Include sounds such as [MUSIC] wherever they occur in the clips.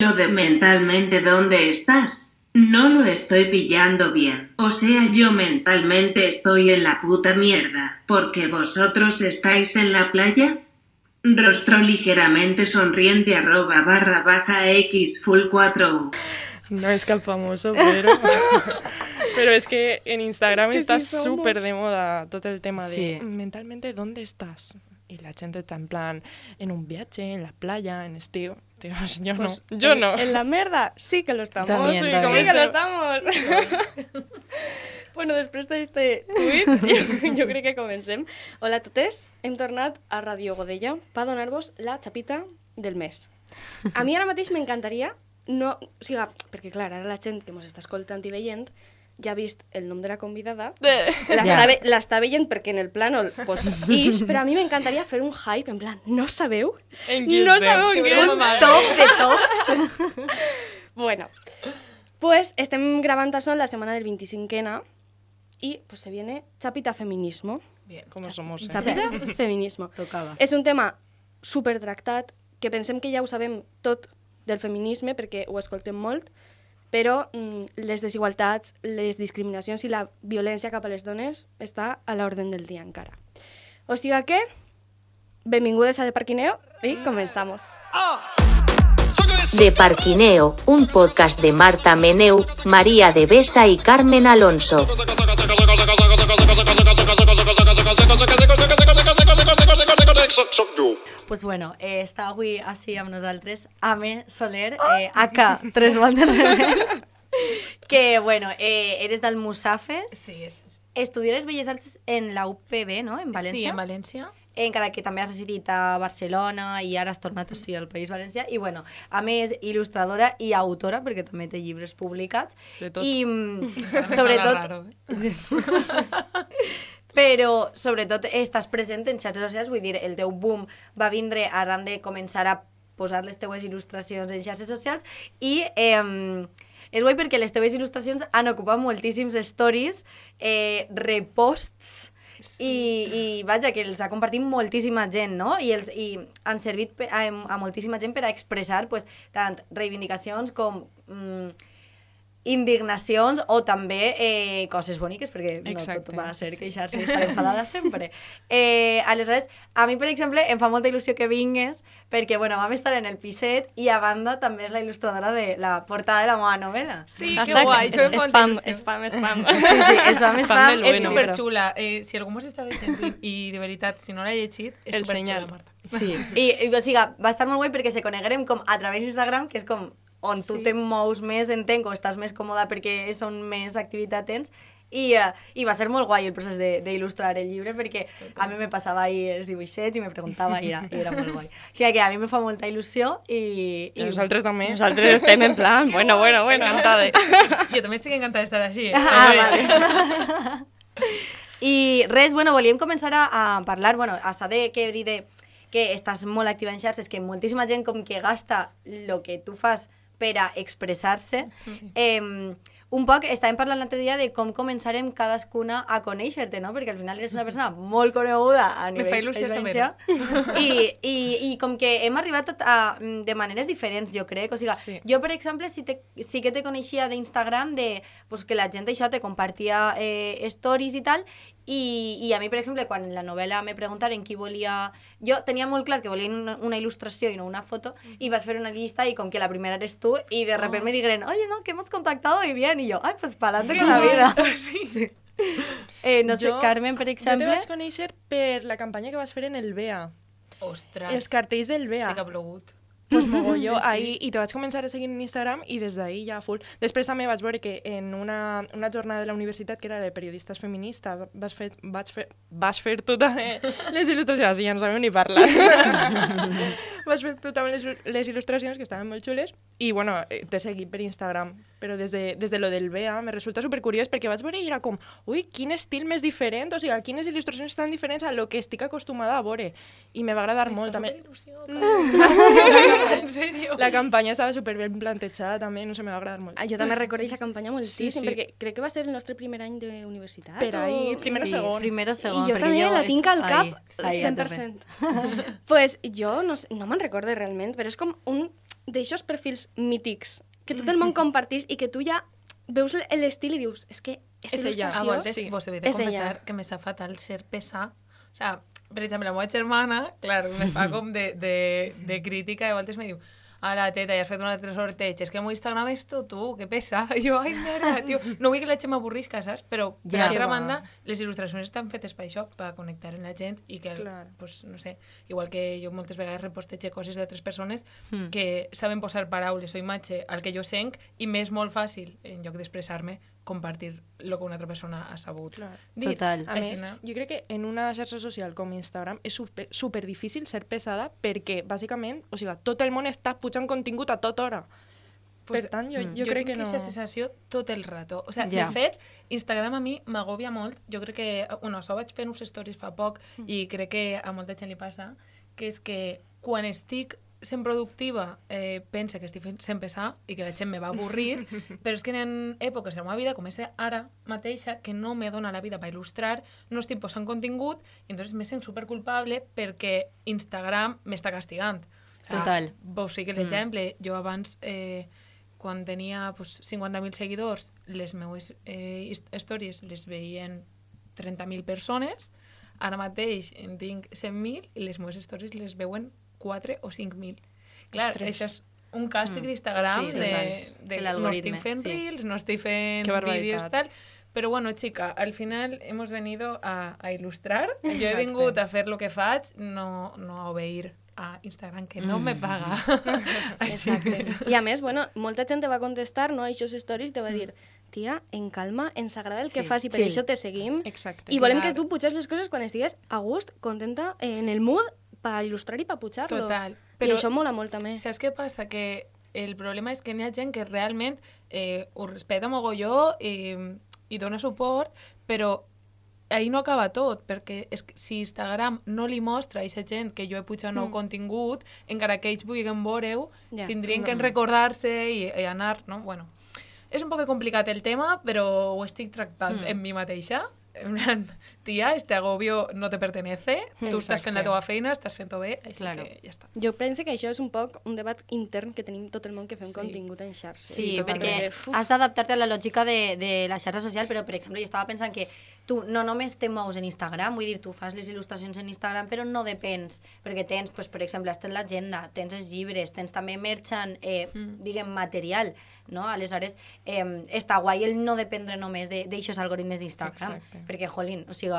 Lo de mentalmente dónde estás. No lo estoy pillando bien. O sea, yo mentalmente estoy en la puta mierda. Porque vosotros estáis en la playa. Rostro ligeramente sonriente arroba barra baja x full 4 No es que el famoso, pero... [LAUGHS] pero es que en Instagram Es que está sí súper de moda todo el tema de Sí. mentalmente dónde estás. Y la gente está en plan en un viaje, en la playa, en estío. Tíos, yo Pues, no, yo en- no. En la merda sí que lo estamos. También, sí, también. sí que lo estamos. [LAUGHS] bueno, després d'este tuit, jo, jo crec que comencem. Hola a totes, hem tornat a Radio Godella per donar-vos la xapita del mes. A mi ara mateix m'encantaria, no, o sigui, perquè clar, ara la gent que mos està escoltant i veient ja ha vist el nom de la convidada, l'està Ja. ve- l'està veient perquè en el plànol pues, [LAUGHS] ix, però a mi m'encantaria fer un hype, en plan, no sabeu? En qui no sabeu en què mare. Top de tops. [LAUGHS] Bueno, pues estem gravant això la setmana del 25N i pues se viene Chapita Feminismo. Bien. Com somos, eh? Chapita Feminismo. Tocava. És un tema super tractat, que pensem que ja ho sabem tot del feminisme perquè ho escoltem molt, però mm, les desigualtats, les discriminacions i la violència cap a dones està a l'ordre del dia encara. O sigui que, benvingudes a De Parquineo i començamos. De Parquineo, un podcast de Marta Meneu, María de Besa y Carmen Alonso. Pues bueno, eh, està avui així amb nosaltres Ame Soler, eh, aka Tres Voltes Rebel, que, bueno, eh, eres del Musafes, Sí, és, és- estudiares Belles Arts en la UPB, no?, en València. Sí, en València. encara que també has residit a Barcelona i ara has tornat així al País Valencià. I bueno, a més, il·lustradora i autora, perquè també té llibres publicats. De tot. I mm, [LAUGHS] sobretot, raro, eh? [LAUGHS] però sobretot estàs present en xarxes socials, vull dir, el teu boom va vindre arran de començar a posar les teues il·lustracions en xarxes socials i eh, és guai perquè les teues il·lustracions han ocupat moltíssims stories, eh, reposts, i, i vaja, que els ha compartit moltíssima gent, no? I, els, i han servit a, a moltíssima gent per a expressar pues, tant reivindicacions com mm, indignacions o també eh, coses boniques, perquè no Exacte, tot va ser sí. queixar-se i estar enfadada sempre. Eh, aleshores, a mi, per exemple, em fa molta il·lusió que vingues, perquè, bueno, vam estar en el piset i a banda també és la il·lustradora de la portada de la meva novel·la. Sí, que guai. es- això em fa molta spam, spam, spam. Sí, sí, Fan fan. del És superxula. Eh, si algú mos està veient i, de veritat, si no l'ha llegit, és El superxula, senyal. Marta. Sí, i, i o sigui, va estar molt guai perquè se coneguerem com a través d'Instagram, que és com on tu Sí. te mous més, entenc, o estàs més còmoda perquè són més activitat tens, i, uh, i va ser molt guai el procés de- d'il·lustrar el llibre perquè a mi me passava ahir els dibuixets i me preguntava i era, i era molt guai. O sigui que a mi me fa molta il·lusió i... I nosaltres també. Nosaltres estem en plan, [LAUGHS] bueno, bueno, bueno. Encantades. [LAUGHS] Jo també estic encantada d'estar així. Eh? Ah, vale. I res, bueno, volíem començar a, a parlar, bueno, a saber què dir de que estàs molt activa en xarxes, que moltíssima gent com que gasta el que tu fas per a expressar-se. Eh, un poc estàvem parlant l'altre dia de com començarem cadascuna a conèixer-te, no? Perquè al final eres una persona molt coneguda a Me nivell fa il·lusió Valencià. I, i, I com que hem arribat a, a, de maneres diferents, jo crec. O sigui, Sí. jo, per exemple, sí, te, sí que te coneixia d'Instagram, de, pues, que la gent això te compartia eh, stories i tal, i, i a mi, per exemple, quan en la novel·la me preguntaren qui volia... Jo tenia molt clar que volia una, una il·lustració i no una foto, i vas fer una llista i com que la primera eres tu, i de repente me dijeron, oye, no, que hemos contactado y bien, y yo, ay, pues para adelante con la [LAUGHS] vida. [LAUGHS] Sí. Eh, no sé, Jo- Carmen, per Jo te exemple... vaig conèixer per la campanya que vas fer en el BEA. Ostres. Els cartells del BEA. Sí que ha plogut. Pues mogolló, ahí, i te vaig començar a seguir en Instagram i des d'ahí ja full. Després també vaig veure que en una, una jornada de la universitat, que era de periodistes feministes, vas fer, vaig [LAUGHS] fer, [LAUGHS] vas fer tu també les il·lustracions, i ja no sabem ni parlar. vas fer tu també les, les il·lustracions, que estaven molt xules, i bueno, eh, t'he seguit per Instagram, però des de, des de lo del BEA me resulta supercuriós perquè vaig veure i era com, ui, quin estil més diferent, o sigui, quines il·lustracions tan diferents a lo que estic acostumada a veure. I me va agradar molt també. Il·lusió, Carme. en serio. La campanya estava super ben plantejada també, no sé, me va agradar molt. Ah, jo també recordo aquesta campanya moltíssim, Sí, sí. perquè crec que va ser el nostre primer any d'universitat. Per ahí, o- primer o segon. Primero I segon. jo perquè també la est- tinc al cap Ai, ai, a tope. 100%. pues jo no, sé- no me'n recordo realment, però és com un d'aixòs perfils mítics que tot el món compartís i que tu ja veus l'estil i dius, és que aquesta És ella. A il·lustració... voltes sí. vos he de confessar que me sa fatal ser pesar. O sea, per exemple, la meva germana, clar, me fa com de, de, de crítica i a voltes me diu ara, teta, ja has fet un altre sorteig, és que el meu Instagram és tot tu, que pesa. I [LAUGHS] jo, ai, merda, [LAUGHS] tio. No vull que la gent m'avorrisca, saps? Però, per Ja. altra Que va. banda, les il·lustracions estan fetes per això, per connectar amb la gent i que, Clar. pues, no sé, igual que jo moltes vegades repostege coses d'altres persones Mm. que saben posar paraules o imatge al que jo senc i m'és molt fàcil, en lloc d'expressar-me, compartir el que una altra persona ha sabut Clar. dir. Total. A més, no? jo crec que en una xarxa social com Instagram és super, super difícil ser pesada perquè, bàsicament, o sigui, tot el món està pujant contingut a tota hora. Pues, per tant, jo, mm, jo, jo crec tinc que no... aquesta sensació tot el rato. O sigui, Ja. de fet, Instagram a mi m'agobia molt. Jo crec que... Bueno, això ho vaig fer en uns stories fa poc i crec que a molta gent li passa, que és que quan estic sent productiva eh, pensa que estic sent pesar i que la gent me va avorrir, [LAUGHS] però és que hi ha èpoques de la meva vida, com és ara mateixa, que no me dona la vida per il·lustrar, no estic posant contingut, i entonces me sent superculpable perquè Instagram m'està castigant. Sigui, Total. Vos fico l'exemple. Jo abans, eh, quan tenia pues, 50.000 seguidors, les meues eh, his- stories les veien 30.000 persones, ara mateix en tinc 100.000 i les meves stories les veuen 4 o 5.000. Clar, Ostres. això és un càstig d'Instagram Sí, de, de El no estic fent sí. reels, no estic fent vídeos, tal. Pero bueno, chica, al final hemos venido a, a ilustrar. Yo he Exacte. vingut a fer lo que faig, no, no a obeir a Instagram, que no me paga. [LAUGHS] Així que... I a més, bueno, molta gent te va contestar, no, a aquests stories, te va dir, tia, en calma, ens agrada el que Sí, fas i per chill. això te seguim. Exacte. I volem Clar. que tu puges les coses quan estigues a gust, contenta, en el mood, per il·lustrar i per pujar-lo. Total. Però... I això mola molt també. Saps què passa? Que el problema és que n'hi ha gent que realment eh, ho respeta mogolló i, i dona suport, però ahí no acaba tot, perquè és que si Instagram no li mostra a aquesta gent que jo he pujat nou Mm. contingut, encara que ells vulguin veure-ho, Ja. tindrien que recordar-se i, i anar, no? Bueno, és un poc complicat el tema, però ho estic tractant Mm. en mi mateixa. En plan, tia, este agobio no te pertenece, tu estàs fent la teva feina, estàs fent-ho bé, així Claro. que ja està. Jo penso que això és un poc un debat intern que tenim tot el món que fem Sí. contingut en xarxes. Sí, Totalment. perquè has d'adaptar-te a la lògica de, de la xarxa social, però, per exemple, jo estava pensant que tu no només te mous en Instagram, vull dir, tu fas les il·lustracions en Instagram, però no depens, perquè tens, pues, per exemple, has tens l'agenda, tens els llibres, tens també merchant, eh, mm. diguem, material, no? Aleshores, eh, està guai el no dependre només d'aixòs algoritmes d'Instagram, perquè, jolín, o sigui,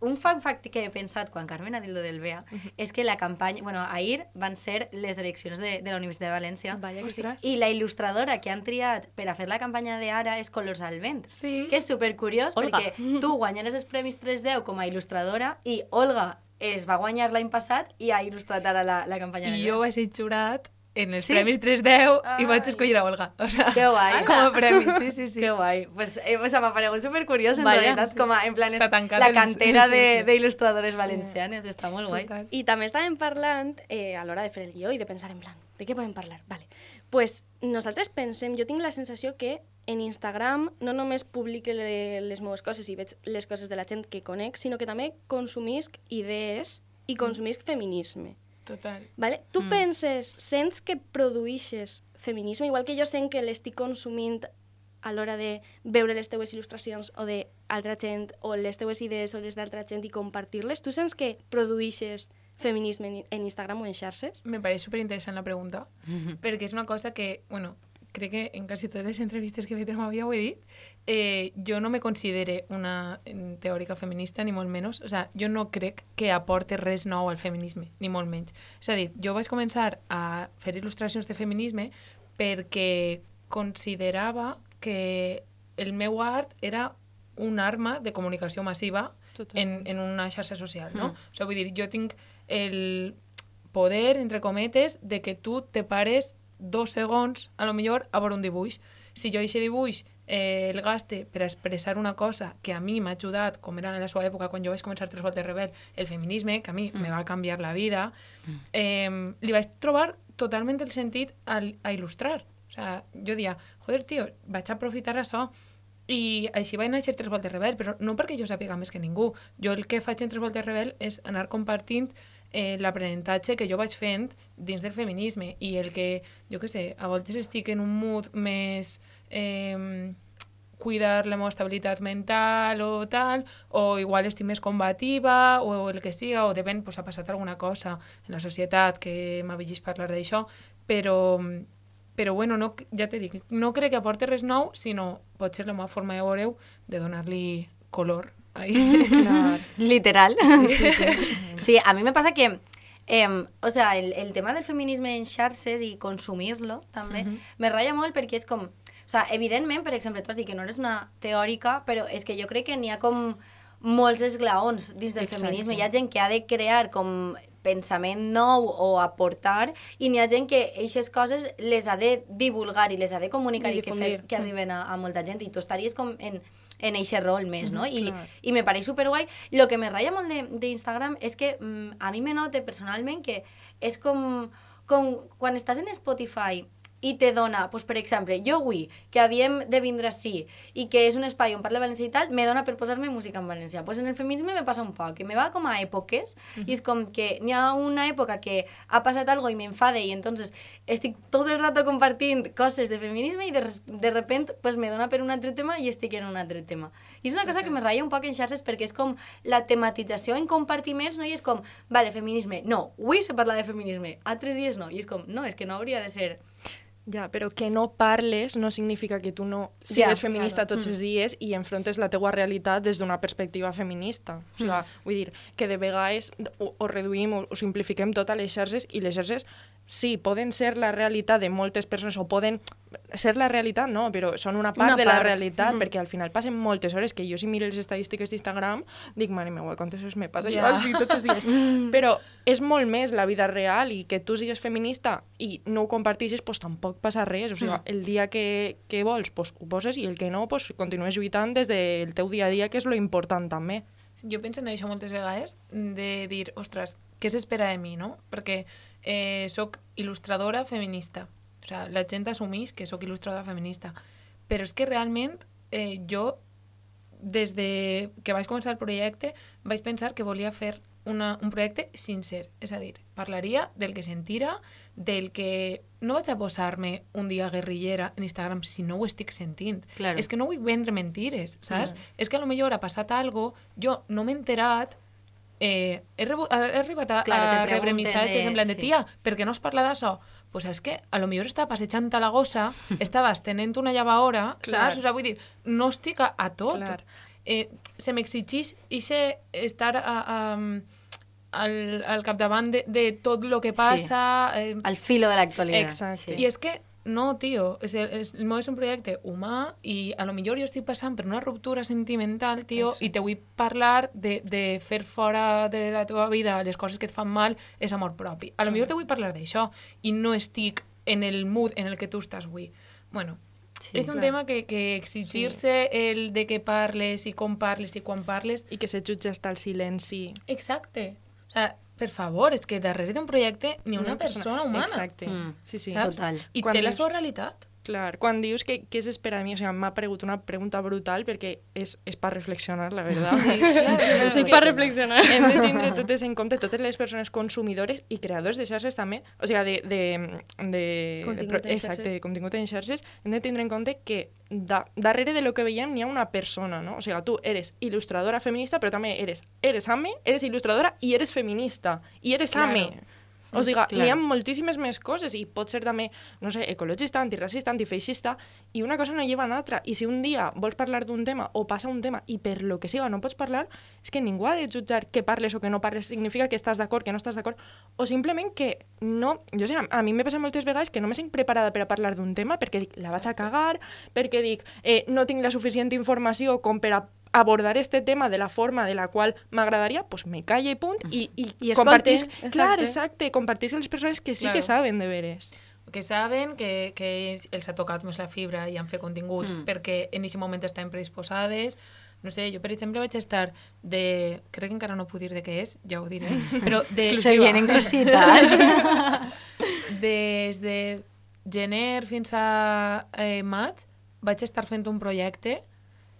un fun fact que he pensat quan Carmen ha dit lo del BEA és que la campanya, bueno, ahir van ser les eleccions de, de la Universitat de València, Vaya. Ostres. i la il·lustradora que han triat per a fer la campanya de ara és Colors al Vent. Sí. Que és supercuriós Olga. perquè tu guanyares els Premis 310 com a il·lustradora i Olga es va guanyar l'any passat i ha il·lustrat ara la, la campanya I jo vaig ser jurat en els Sí? Premis 310 Ai. i vaig escollir a Olga. O sea, Que guai. Com a premi, sí, sí, sí. Que guai. Pues, eh, pues m'ha paregut supercuriós, en Vaya. realitat, com a, en plan, és la els- cantera sí, de- sí. d'il·lustradores Sí. valencianes. Està molt guai. Total. I també estàvem parlant, eh, a l'hora de fer el guió i de pensar en plan, de què podem parlar? Vale. pues nosaltres pensem, jo tinc la sensació que en Instagram no només publique le, les meves coses i veig les coses de la gent que conec, sinó que també consumisc idees i consumisc feminisme. Total. Vale? Tu mm. penses, sents que produïxes feminisme, igual que jo sent que l'estic consumint a l'hora de veure les teues il·lustracions o d'altra gent, o les teues idees o les d'altra gent i compartir-les, tu sents que produïxes feminisme en, en Instagram o en xarxes? Me pareix superinteressant la pregunta, perquè és una cosa que, bueno, crec que en quasi totes les entrevistes que he fet amb Avia ho he dit, eh, jo no me considere una eh, teòrica feminista, ni molt menys. O sea, jo no crec que aporte res nou al feminisme, ni molt menys. És a dir, jo vaig començar a fer il·lustracions de feminisme perquè considerava que el meu art era un arma de comunicació massiva en, en una xarxa social, no? Mm. O sigui, vull dir, jo tinc el poder, entre cometes, de que tu te pares dos segons, a lo millor, a veure un dibuix. Si jo aquest dibuix eh, el gaste per expressar una cosa que a mi m'ha ajudat, com era en la seva època, quan jo vaig començar Tres voltes rebel, el feminisme, que a mi mm. me va canviar la vida, eh, li vaig trobar totalment el sentit al, a il·lustrar. O sea, jo dia, joder, tio, vaig aprofitar això i així vaig néixer Tres voltes rebel, però no perquè jo sàpiga més que ningú. Jo el que faig en Tres voltes rebel és anar compartint eh, l'aprenentatge que jo vaig fent dins del feminisme i el que, jo què sé, a voltes estic en un mood més... Eh, cuidar la meva estabilitat mental o tal, o igual estic més combativa, o el que siga, o depèn, pues, ha passat alguna cosa en la societat que m'ha vist parlar d'això, però, però bueno, no, ja t'he dit, no crec que aporti res nou, sinó potser la meva forma de veure de donar-li color. Ahí. [LAUGHS] Clar. Literal. Sí, sí, sí. [LAUGHS] sí, a mi me passa que Eh, o sea, el, el tema del feminisme en xarxes i consumir-lo també uh -huh. me ratlla molt perquè és com o sea, evidentment, per exemple, tu has dit que no eres una teòrica, però és que jo crec que n'hi ha com molts esglaons dins del Exacte. feminisme. Hi ha gent que ha de crear com pensament nou o aportar i n'hi ha gent que aquestes coses les ha de divulgar i les ha de comunicar i, i que, fer, que arriben a, a molta gent i tu estaries com en, en eixe rol més, no? I, Clar. i me pareix superguai. Lo que me raya molt d'Instagram és que mm, a mi me note personalment que és com, com quan estàs en Spotify i te dona, pues, per exemple, jo avui, que havíem de vindre així i que és un espai on parla valencià i tal, me dona per posar-me música en valencià. Pues en el feminisme me passa un poc, que me va com a èpoques, uh -huh. i és com que n'hi ha una època que ha passat algo i m'enfade i entonces estic tot el rato compartint coses de feminisme i de, de repent pues, me dona per un altre tema i estic en un altre tema. I és una cosa que me ratlla un poc en xarxes perquè és com la tematització en compartiments, no? I és com, vale, feminisme, no, avui se parla de feminisme, altres dies no. I és com, no, és que no hauria de ser ja, però que no parles no significa que tu no sigues ja, feminista claro. tots els mm. dies i enfrontes la teua realitat des d'una perspectiva feminista. O sigui, mm. vull dir, que de vegades ho, ho reduïm o, o simplifiquem tot a les xarxes i les xarxes sí, poden ser la realitat de moltes persones o poden ser la realitat, no, però són una part una de part. la realitat, mm. perquè al final passen moltes hores, que jo si miro les estadístiques d'Instagram, dic, mare meva, quantes hores me passa yeah. jo així tots els dies. [LAUGHS] però és molt més la vida real i que tu sigues feminista i no ho compartixes, pues, tampoc passa res. O sigui, mm. el dia que, que vols, pues, ho poses i el que no, pues, continues lluitant des del teu dia a dia, que és lo important també. Jo penso en això moltes vegades, de dir, ostres, què s'espera de mi, no? Perquè eh, sóc il·lustradora feminista, o sea, la gent assumeix que sóc il·lustradora feminista. Però és que realment eh, jo, des de que vaig començar el projecte, vaig pensar que volia fer una, un projecte sincer. És a dir, parlaria del que sentira, del que... No vaig a posar-me un dia guerrillera en Instagram si no ho estic sentint. Claro. És que no vull vendre mentires, saps? Claro. És que a lo millor ha passat algo, jo no m'he enterat, eh, he, he arribat a, claro, a rebre missatges de... en plan de, tia, per què no es parla d'això? pues és que a lo millor estava passejant a la gossa, [LAUGHS] estaves tenint una llavadora, saps? O sigui, vull dir, no estic a, a tot. Clar. Eh, se m'exigeix estar a, a, al, al capdavant de, de tot el que passa... Sí. Eh, al filo de l'actualitat. Exacte. Sí. I és que no, tio, és, és, el meu és un projecte humà i a lo millor jo estic passant per una ruptura sentimental, tio, Exacte. i te vull parlar de, de fer fora de la teva vida les coses que et fan mal és amor propi. A lo millor te vull parlar d'això i no estic en el mood en el que tu estàs avui. Bueno, Sí, és un clar. tema que, que exigir-se sí. el de que parles i com parles i quan parles... I que se jutja hasta el silenci. Exacte. O sea, per favor, és que darrere d'un projecte ni una, una persona, persona humana. Exacte. Mm. Sí, sí. Saps? Total. I Quan té la seva realitat. Clar, quan dius que què s'espera de mi, o sigui, m'ha pregut una pregunta brutal perquè és, és per reflexionar, la [LAUGHS] veritat. Sí, clar, sí, per reflexionar. Hem de tindre totes en compte, totes les persones consumidores i creadors de xarxes també, o sigui, de, de, de, contingut de, exacte, de contingut en xarxes, hem de tindre en compte que da, darrere de lo que veiem n'hi ha una persona, no? O sigui, tu eres il·lustradora feminista, però també eres, eres ame, eres il·lustradora i eres feminista. I eres claro. ame. O sigui, Clar. hi ha moltíssimes més coses i pot ser també, no sé, ecologista, antiracista, antifeixista, i una cosa no lleva a l'altra. I si un dia vols parlar d'un tema o passa un tema i per lo que siga no pots parlar, és que ningú ha de jutjar que parles o que no parles significa que estàs d'acord, que no estàs d'acord, o simplement que no... Jo sé, a mi m'he passat moltes vegades que no me sent preparada per a parlar d'un tema perquè dic, la vaig a cagar, perquè dic, eh, no tinc la suficient informació com per a abordar este tema de la forma de la qual m'agradaria, pues me calle i punt, i, i, I compartís, clar, exacte, compartís amb les persones que sí claro. que saben de veres. Que saben que, que els ha tocat més la fibra i han fet contingut mm. perquè en aquest moment estan predisposades, no sé, jo per exemple vaig estar de... Crec que encara no puc dir de què és, ja ho diré, [LAUGHS] però de... Se vienen cositas. [LAUGHS] Des de gener fins a eh, maig vaig estar fent un projecte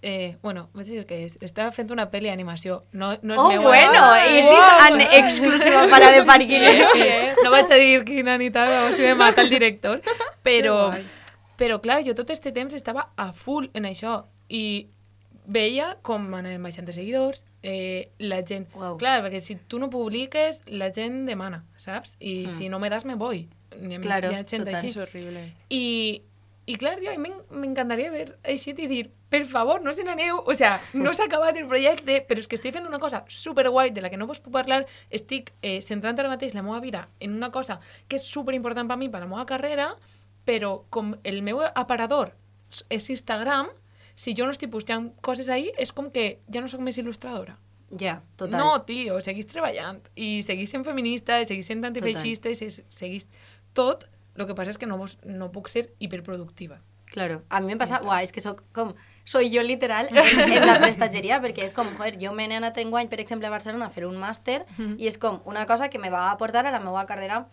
Eh, bueno, vaig dir que és. Estava fent una pel·li d'animació. No, no és Oh, meua. bueno, eh? és dis en exclusiva para de parquines. Sí, eh? No vaig a dir quina ni tal, o sigui, me mata el director. Però, però clar, jo tot este temps estava a full en això. I veia com anaven baixant de seguidors, eh, la gent... Uau. Clar, perquè si tu no publiques, la gent demana, saps? I si no me das, me voy. Hi ha, Claro, hi ha gent total. així. És horrible. I, i clar, jo, a mi m'en- m'encantaria haver eixit i dir, per favor, no se n'aneu, o sea, no s'ha acabat el projecte, però és que estic fent una cosa superguai de la que no pots parlar, estic eh, centrant ara mateix la meva vida en una cosa que és superimportant per mi, per la meva carrera, però com el meu aparador és Instagram, si jo no estic pujant coses ahí, és com que ja no sóc més il·lustradora. Ja, total. No, tio, seguís treballant i seguís sent feminista, i seguís sent antifeixista, i se- seguís tot, el que passa és que no, vos, no puc ser hiperproductiva. Claro, a mi me passa, uah, és que soc com, soy jo literal en, [LAUGHS] en la prestatgeria, perquè és com, joder, jo me n'he anat enguany, per exemple, a Barcelona a fer un màster, i és com una cosa que me va aportar a la meva carrera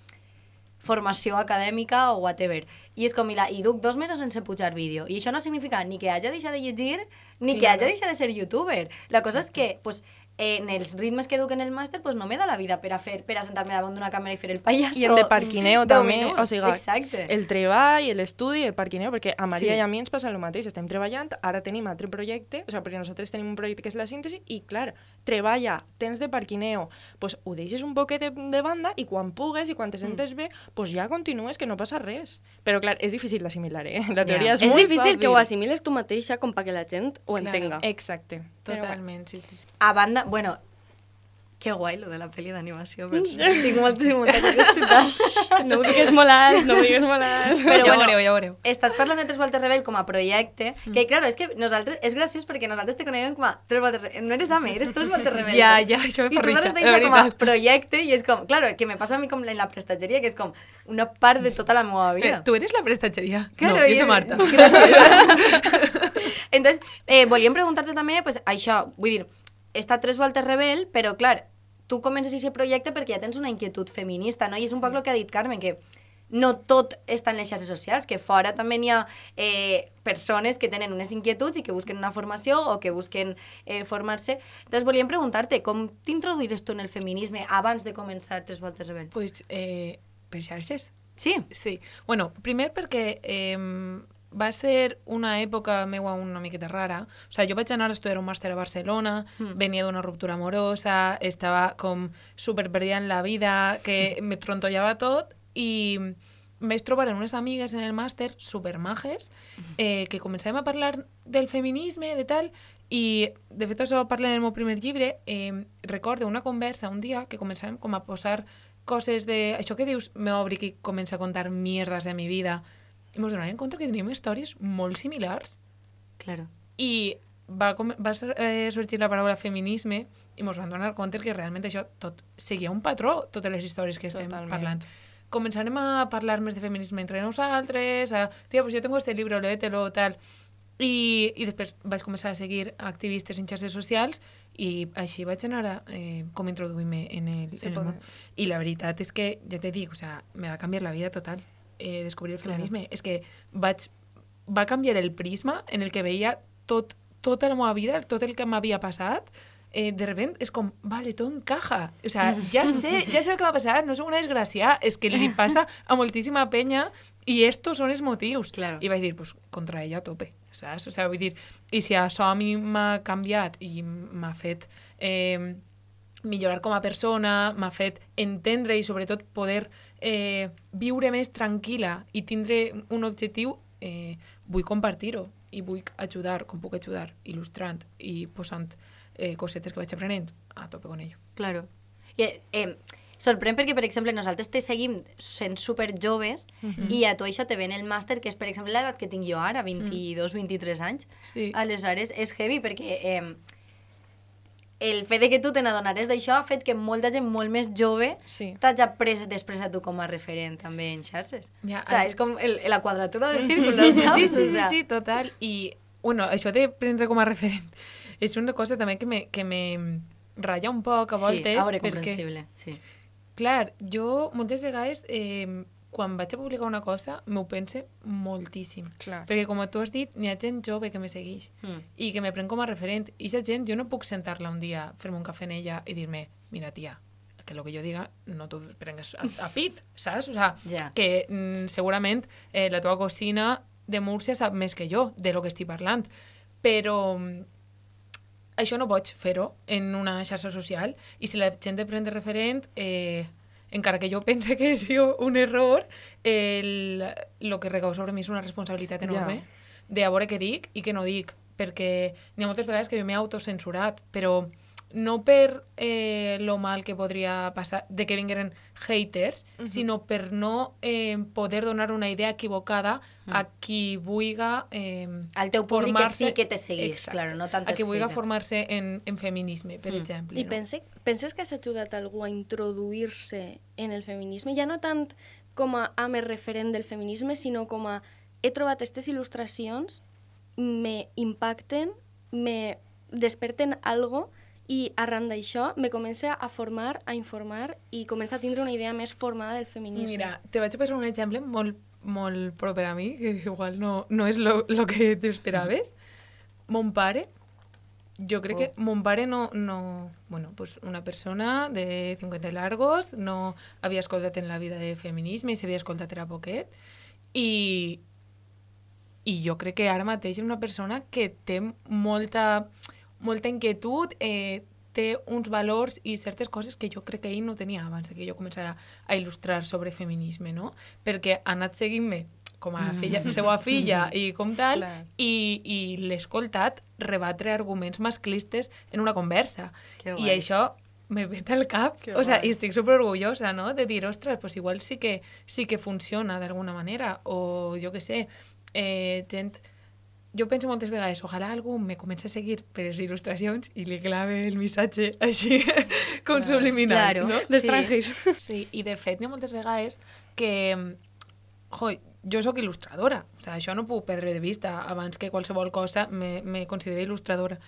formació acadèmica o whatever. I és com, mira, i duc dos mesos sense pujar vídeo. I això no significa ni que hagi deixat de llegir, ni que hagi deixat de ser youtuber. La cosa és que, pues, en els ritmes que duc en el màster, pues no me da la vida per a fer, per a sentar-me davant d'una càmera i fer el pallasso. I el de parquineo [LAUGHS] també, minuts. o sigui, Exacte. el treball, l'estudi, el parquineo, perquè a Maria sí. i a mi ens passa el mateix, estem treballant, ara tenim altre projecte, o sigui, perquè nosaltres tenim un projecte que és la síntesi, i clar, treballa, tens de parquineo, pues ho deixes un poquet de, de banda i quan pugues i quan te sentes bé, pues ja continues, que no passa res. Però clar, és difícil d'assimilar, eh? La teoria és, És molt difícil que ho fàcil. assimiles tu mateixa com perquè la gent ho Claro. entenga. Exacte. Totalment, sí, sí, sí. A banda, bueno, que guai lo de la pel·li d'animació, per cert. Tinc molta, molta curiositat. [LAUGHS] No ho digues molt no ho digues [LAUGHS] molt. Però ja bueno, veureu, ja veureu. Estàs parlant de Tres Voltes Rebel com a projecte, que claro, és que nosaltres, és graciós perquè nosaltres te coneguem com a Tres Voltes Rebel. No eres AME, eres Tres Voltes Rebel. Ja, ja, això me I fa tu risa, de deixar com a veritat. projecte i és com, claro, que me passa a mi com en la prestatgeria, que és com una part de tota la meva vida. Però, tu eres la prestatgeria? Claro, no, jo i- soy Marta. Gràcies. [LAUGHS] Entonces, eh, volíem preguntar-te també, pues, això, vull dir, està tres voltes rebel, però clar, tu comences aquest projecte perquè ja tens una inquietud feminista, no? I és un poc el que ha dit Carmen, que no tot està en les xarxes socials, que fora també n'hi ha eh, persones que tenen unes inquietuds i que busquen una formació o que busquen eh, formar-se. Entonces, volíem preguntar-te, com t'introduïres tu en el feminisme abans de començar Tres Voltes Rebel? Pues, eh, per xarxes. Sí? Sí. Bueno, primer perquè eh, va ser una època meua una miqueta rara. O sigui, jo vaig anar a estudiar un màster a Barcelona, mm. venia d'una ruptura amorosa, estava com super perdida en la vida, que me trontollava tot, i vaig trobar en unes amigues en el màster supermajes, eh, que començàvem a parlar del feminisme, de tal, i de fet això parla en el meu primer llibre, eh, recordo una conversa un dia que començàvem com a posar coses de... Això que dius, m'obri que comença a contar mierdes de mi vida. I ens donàvem compte que teníem històries molt similars. Claro. I va, com, va ser- eh, sorgir la paraula feminisme i ens vam donar compte que realment això tot seguia un patró, totes les històries que estem Totalment. parlant. Començarem a parlar més de feminisme entre nosaltres, a, tia, pues yo tengo este libro, léetelo, tal. I, I després vaig començar a seguir activistes en xarxes socials i així vaig anar a, eh, com introduir-me en el, Sí, en el món. I la veritat és que, ja te dic, o sea, me va canviar la vida total eh, descobrir el feminisme. És que vaig, va canviar el prisma en el que veia tot, tota la meva vida, tot el que m'havia passat, eh, de repente és com, vale, tot encaja. O sea, ja sé, ja sé el que m'ha passat, no soc una desgràcia, és que li passa a moltíssima penya i estos són els motius. Claro. I vaig dir, pues, contra ella a tope, saps? O sea, vull dir, i si això a mi m'ha canviat i m'ha fet eh, millorar com a persona, m'ha fet entendre i sobretot poder eh, viure més tranquil·la i tindre un objectiu, eh, vull compartir-ho i vull ajudar, com puc ajudar, il·lustrant i posant eh, cosetes que vaig aprenent a tope con ello. Claro. I, eh, sorprèn perquè, per exemple, nosaltres te seguim sent super joves i a tu això te ven el màster, que és, per exemple, l'edat que tinc jo ara, 22-23 anys. Sí. Aleshores, és heavy perquè eh, el fet de que tu te n'adonares d'això ha fet que molta gent molt més jove Sí. t'hagi pres després a tu com a referent també en xarxes. Ja, o sea, ara- és com el, la quadratura del círculo, Sí, saps? sí, sí, sí, sí, total. I, bueno, això de prendre com a referent [LAUGHS] és una cosa també que me, que me ratlla un poc a voltes. Sí, a veure, perquè, comprensible. Sí. clar, jo moltes vegades eh, quan vaig a publicar una cosa, m'ho pense moltíssim. Clar. Perquè, com tu has dit, n'hi ha gent jove que me segueix Mm. i que me pren com a referent. I aquesta gent, jo no puc sentar-la un dia, fer-me un cafè en ella i dir-me, mira, tia, que el que jo diga no t'ho prengues a, a pit, [LAUGHS] saps? O sea, Ja. que mm, segurament eh, la teva cosina de Múrcia sap més que jo de lo que estic parlant, però mm, això no pots fer-ho en una xarxa social i si la gent te pren de referent, eh, encara que jo pense que és un error, el, lo que recau sobre mi és una responsabilitat enorme de a veure què dic i què no dic, perquè n'hi ha moltes vegades que jo m'he autocensurat, però no per eh, lo mal que podria passar de que vingueren haters, sinó per no eh, poder donar una idea equivocada a qui vulga eh, Al teu públic que formar-se- sí que te seguís, Exacte. claro, no a tantes qui vulga formar-se en, en feminisme, per Mm. exemple. I no? pense, penses que has ajudat algú a introduir-se en el feminisme? Ja no tant com a ame referent del feminisme, sinó com a he trobat aquestes il·lustracions, me impacten, me desperten algo i arran d'això me comença a formar, a informar i comença a tindre una idea més formada del feminisme. Mira, te vaig a posar un exemple molt, molt proper a mi, que igual no, no és lo, lo que t'esperaves. Mon pare, jo crec que mon pare no, no... Bueno, pues una persona de 50 largos, no havia escoltat en la vida de feminisme i s'havia escoltat era poquet. I, I jo crec que ara mateix és una persona que té molta, molta inquietud, eh, té uns valors i certes coses que jo crec que ell no tenia abans que jo començara a il·lustrar sobre feminisme, no? Perquè ha anat seguint-me com a filla, seva filla i com tal, Clar. i, i l'he escoltat rebatre arguments masclistes en una conversa. I això me veta al cap. Que o sea, i estic super orgullosa, no?, de dir, ostres, pues igual sí que, sí que funciona d'alguna manera, o jo que sé, eh, gent... Jo penso moltes vegades, ojalà algú me comenci a seguir per les il·lustracions i li clave el missatge així [LAUGHS] com subliminal, Claro, no? sí. D'estrangers. [LAUGHS] Sí, i de fet n'hi ha moltes vegades que, jo, jo sóc il·lustradora, o sigui, això no puc perdre de vista, abans que qualsevol cosa me, me considero il·lustradora.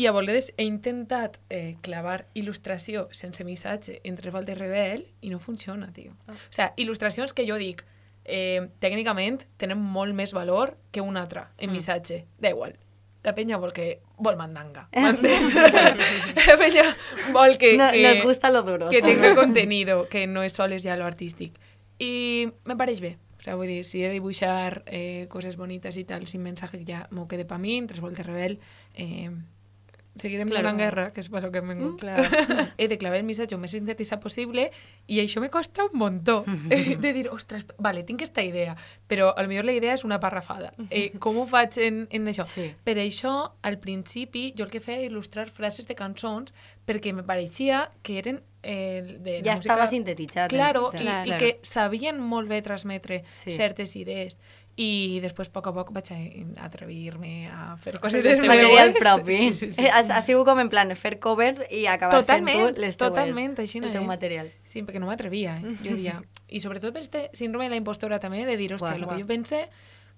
I a vegades he intentat eh, clavar il·lustració sense missatge entre voltes rebel i no funciona, tio. O sigui, il·lustracions que jo dic, eh, tècnicament tenen molt més valor que una altra en missatge. Da igual. La penya vol que vol mandanga. m'entens? [LAUGHS] la penya vol que, No, que, nos gusta lo duro. que tenga contenido, que no és soles ja lo artístic. I me pareix bé. O sea, vull dir, si he de dibuixar eh, coses bonites i tal, sin mensaje ja m'ho quede pa mi, tres voltes rebel, eh, seguirem Claro. donant guerra, que és per lo que hem vingut. Clar. [LAUGHS] he de clavar el missatge el més sintetitzat possible i això me costa un muntó [LAUGHS] eh, de dir, ostres, vale, tinc aquesta idea però a lo millor la idea és una parrafada eh, [LAUGHS] com ho faig en, en això? Sí. per això, al principi jo el que feia era il·lustrar frases de cançons perquè me pareixia que eren eh, de Ja música... estava sintetitzat. Claro, en- i, Claro. i que sabien molt bé transmetre sí. certes idees i després a poc a poc vaig atrevir-me a fer coses el material propi. Sí, sí, sí. Ha, ha sigut com en plan fer covers i acabar Totalment, fent tu les teues, totalment, així el no teu és. material. Sí, perquè no m'atrevia, eh? jo diria. [LAUGHS] I sobretot per este síndrome de la impostora també, de dir, hòstia, el que jo pense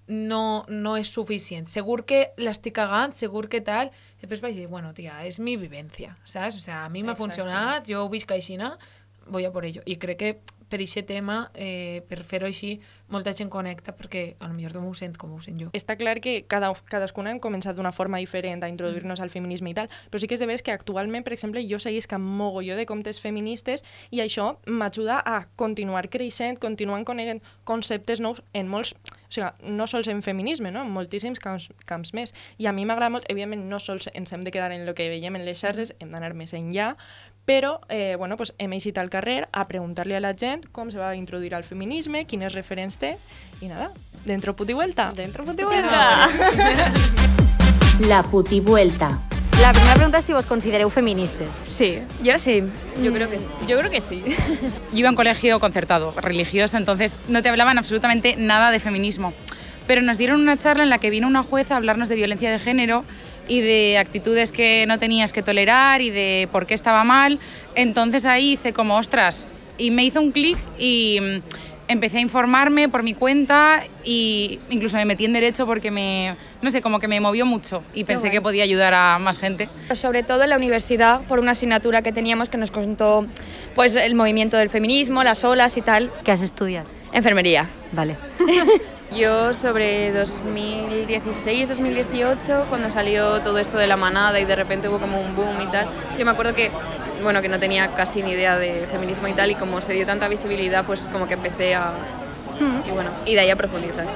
no, no és suficient. Segur que l'estic cagant, segur que tal... Després vaig dir, bueno, tia, és mi vivència, saps? O sea, a mi m'ha funcionat, jo ho visc així, voy a por ello. I crec que per aquest tema, eh, per fer-ho així, molta gent connecta perquè a lo millor no ho sent com ho sent jo. Està clar que cada, cadascuna hem començat d'una forma diferent a introduir-nos al feminisme i tal, però sí que és de veres que actualment, per exemple, jo seguisc amb mogolló de comptes feministes i això m'ajuda a continuar creixent, continuant coneguent conceptes nous en molts, o sigui, no sols en feminisme, no? en moltíssims camps, camps més. I a mi m'agrada molt, evidentment, no sols ens hem de quedar en el que veiem en les xarxes, hem d'anar més enllà, però eh, bueno, pues hem eixit al carrer a preguntar-li a la gent com se va introduir al feminisme, quines referents té, i nada, dentro puti vuelta. Dentro puti vuelta. [LAUGHS] La putivuelta. La primera pregunta és si vos considereu feministes. Sí, yo sí. Yo creo que sí. Yo creo que sí. Yo iba a un colegio concertado, religioso, entonces no te hablaban absolutamente nada de feminismo. Pero nos dieron una charla en la que vino una jueza a hablarnos de violencia de género y de actitudes que no tenías que tolerar y de por qué estaba mal. Entonces ahí hice como, ostras, y me hizo un clic y mm, empecé a informarme por mi cuenta y incluso me metí en derecho porque me, no sé, como que me movió mucho y pensé que podía ayudar a más gente. Sobre todo en la universidad, por una asignatura que teníamos que nos contó pues, el movimiento del feminismo, las olas y tal. Què has estudiat? Enfermería. Vale. [LAUGHS] Yo sobre 2016-2018, cuando salió todo esto de la manada y de repente hubo como un boom y tal, yo me acuerdo que, bueno, que no tenía casi ni idea de feminismo y tal, y como se dio tanta visibilidad, pues como que empecé a... Y bueno, y de ahí a profundizar.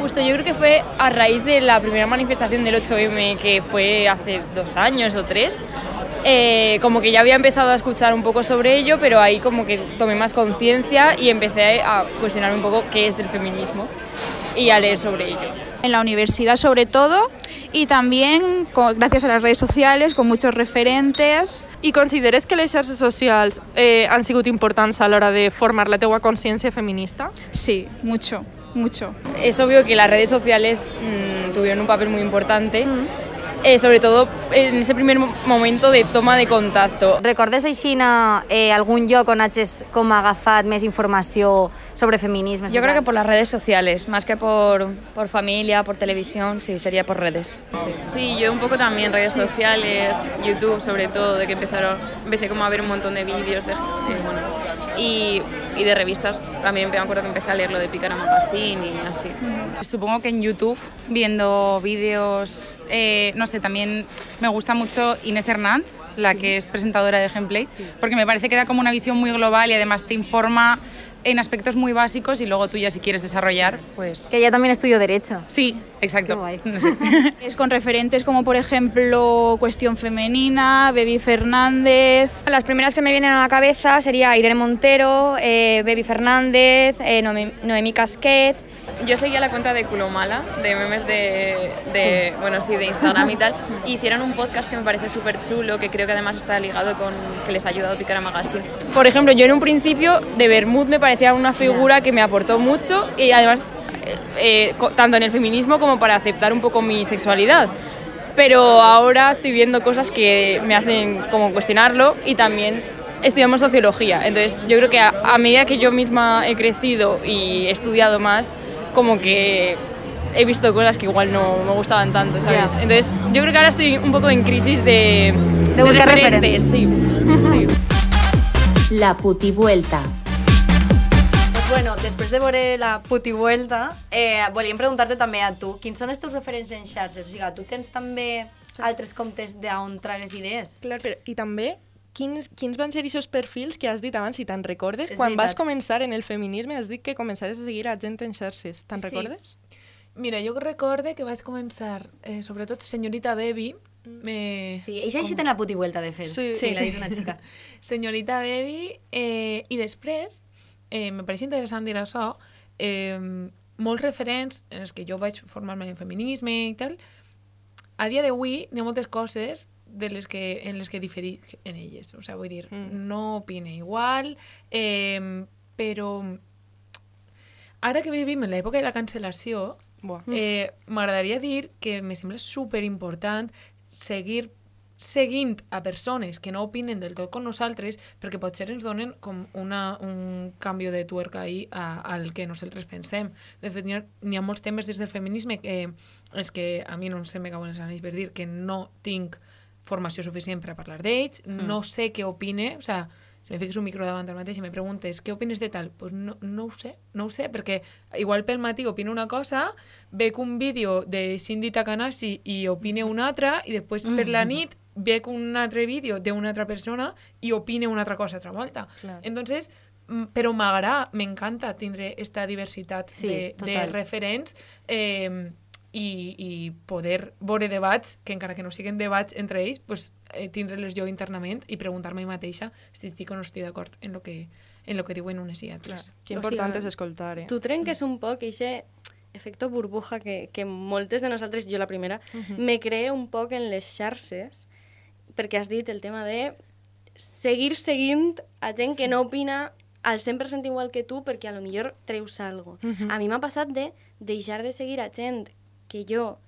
Justo, yo creo que fue a raíz de la primera manifestación del 8M, que fue hace dos años o tres. eh, como que ya había empezado a escuchar un poco sobre ello, pero ahí como que tomé más conciencia y empecé a cuestionarme un poco qué es el feminismo y a leer sobre ello. en la universidad sobre todo y también con- gracias a las redes sociales con muchos referentes. I consideres que les xarxes socials eh, han sigut importants a l'hora de formar la teua consciència feminista? Sí, mucho, mucho. Es obvio que las redes sociales mm, tuvieron un papel muy importante, eh, sobre todo en ese primer mo- momento de toma de contacto. Recordes aixina eh, algun lloc on hagis com agafat més informació sobre feminisme? Yo creo que por las redes sociales, más que por, por familia, por televisión, sí, sería por redes. Sí, yo un poco también redes sociales, YouTube sobre todo, de que empezaron, empecé como a ver un montón de vídeos de, de, bueno, y, de revistas. También me acuerdo que empecé a leer lo de Picara Magazine y así. Supongo que en YouTube, viendo vídeos, eh, no sé, también me gusta mucho Inés Hernán, la que es presentadora de Gameplay, porque me parece que da como una visión muy global y además te informa en aspectos muy básicos y luego tú ya si quieres desarrollar, pues... Que ella también estudió Derecho. Sí, exacto. Qué guay. [LAUGHS] No sé. [LAUGHS] Es con referentes como por ejemplo Cuestión Femenina, Baby Fernández. Las primeras que me vienen a la cabeza sería Irene Montero, eh, Baby Fernández, eh, Noemi- Noemí Casquet. Yo seguía la cuenta de Culomala, de memes de, de, bueno, sí, de Instagram y tal, y [LAUGHS] hicieron un podcast que me parece súper chulo, que creo que además está ligado con que les ha ayudado Picara Magazine. Por ejemplo, yo en un principio de Bermud me parecía una figura que me aportó mucho y además eh, eh, tanto en el feminismo como para aceptar un poco mi sexualidad. Pero ahora estoy viendo cosas que me hacen como cuestionarlo y también estudiamos sociología. Entonces yo creo que a, a medida que yo misma he crecido y he estudiado más, como que he visto cosas que igual no me gustaban tanto, ¿sabes? Ya. Entonces yo creo que ahora estoy un poco en crisis de, De buscar referentes, sí. sí. La putivuelta. Pues bueno, després de veure la putivuelta, eh, volíem preguntar-te també a tu, quins són els teus referents en xarxes? O sigui, tu tens també altres comptes d'on tragues idees? Clar, però, i també, quins, quins van ser aquests perfils que has dit abans, si te'n recordes? És Quan vas veritat. començar en el feminisme has dit que començaves a seguir a gent en xarxes. Te'n Sí. recordes? Mira, jo recorde que vaig començar, eh, sobretot Senyorita Baby, me... Sí, ella així té la putivuelta, de fet. Sí. sí. l'ha dit una xica. [LAUGHS] Senyorita Baby, eh, i després, eh, me pareix interessant dir això, eh, molts referents en els que jo vaig formar-me en feminisme i tal, a dia d'avui n'hi ha moltes coses de les que, en les que diferic en elles. O sea, vull dir, Mm. no opine igual, eh, però ara que vivim en l'època de la cancel·lació, Buah. eh, m'agradaria dir que me sembla super important seguir seguint a persones que no opinen del tot com nosaltres perquè potser ens donen com una, un canvi de tuerca ahí a, al que nosaltres pensem. De fet, n'hi ha, molts temes des del feminisme que és que a mi no se me cauen els anells per dir que no tinc formació suficient per a parlar d'ells, mm. no sé què opine, o sea, si me fiques un micro davant al mateix i me preguntes què opines de tal, pues no, no ho sé, no ho sé, perquè igual pel matí opino una cosa, veig un vídeo de Cindy Takanashi i opine una altra, i després per la nit veig un altre vídeo d'una altra persona i opine una altra cosa altra volta. Clar. Entonces, mm, però m'agrada, m'encanta tindre esta diversitat Sí, de, de total. referents eh, i, i poder veure debats, que encara que no siguin debats entre ells, pues, eh, tindre-les jo internament i preguntar-me mateixa si estic o no estic d'acord en lo que en lo que diuen unes i altres. Que O important sigui, és escoltar, eh? Tu trenques un poc aquest efecte burbuja que, que moltes de nosaltres, jo la primera, me cree un poc en les xarxes perquè has dit el tema de seguir seguint a gent que no opina al 100% igual que tu perquè a lo millor treus algo. A mi m'ha passat de deixar de seguir a gent que jo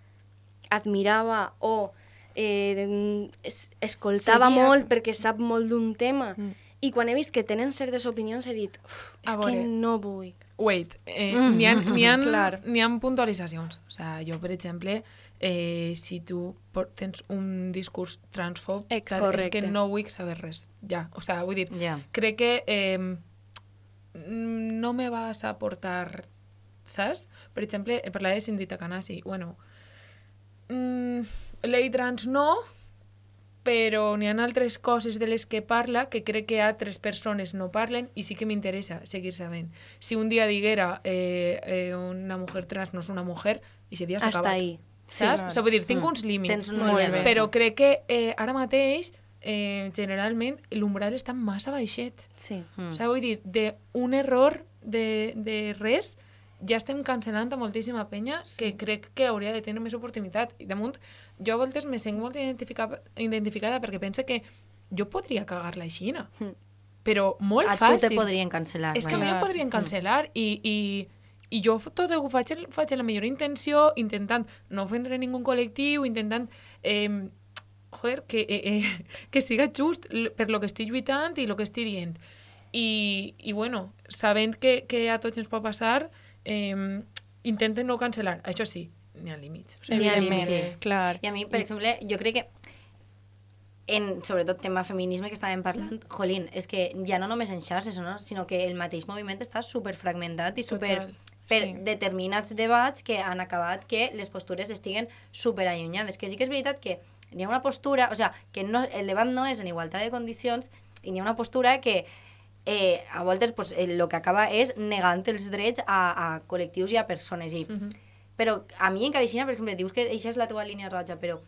admirava o eh, es, escoltava Seguia. molt perquè sap molt d'un tema i quan he vist que tenen certes opinions he dit, "Uf, és que no vull. Wait, eh, n'hi ha, [LAUGHS] n'hi ha, Clar. n'hi ha puntualitzacions. O sea, jo, per exemple, eh, si tu tens un discurs transfob, tal, és que no vull saber res. Ja, o sea, vull dir, Ja. crec que eh, mm, no me vas a aportar, saps? Per exemple, parlava de Cindy Takanasi. Bueno, mm, l'ei trans no, però n'hi ha altres coses de les que parla que crec que altres persones no parlen i sí que m'interessa seguir sabent. Si un dia diguera eh, eh, una mujer trans no és una mujer, i si dia s'ha Hasta acabat. ahí. Sí, Saps? O sigui, vull dir, tinc Mm. uns límits. Tens un límit. Però crec que eh, ara mateix, eh, generalment, l'umbral està massa baixet. Sí. Mm. O sigui, vull dir, d'un error de, de res, ja estem cancel·lant a moltíssima penya sí. que crec que hauria de tenir més oportunitat. I damunt, jo a voltes me sent molt identificada, identificada perquè pense que jo podria cagar-la així, Mm. però molt A tu fàcil. te podrien cancel·lar. És que a mi em podrien cancel·lar i, i, i jo tot ho faig, faig la millor intenció, intentant no ofendre ningú col·lectiu, intentant eh, joder, que, eh, eh, [LAUGHS] que siga just per lo que estic lluitant i lo que estic dient. I, i bueno, sabent que, que a tots ens pot passar, eh, intenten no cancel·lar. Això sí, n'hi ha límits. O sigui, N'hi ha límits. clar. I a mi, per exemple, jo crec que en, sobretot tema feminisme que estàvem parlant, jolín, és que ja no només en xarxes, no? sinó que el mateix moviment està super fragmentat i super Total, per sí. determinats debats que han acabat que les postures estiguen super allunyades. Que sí que és veritat que n'hi ha una postura, o sea, que no, el debat no és en igualtat de condicions i n'hi ha una postura que eh, a voltes pues, el que acaba és negant els drets a, a col·lectius i a persones. I, Mhm. Però a mi encara així, per exemple, dius que això és la teva línia roja, però,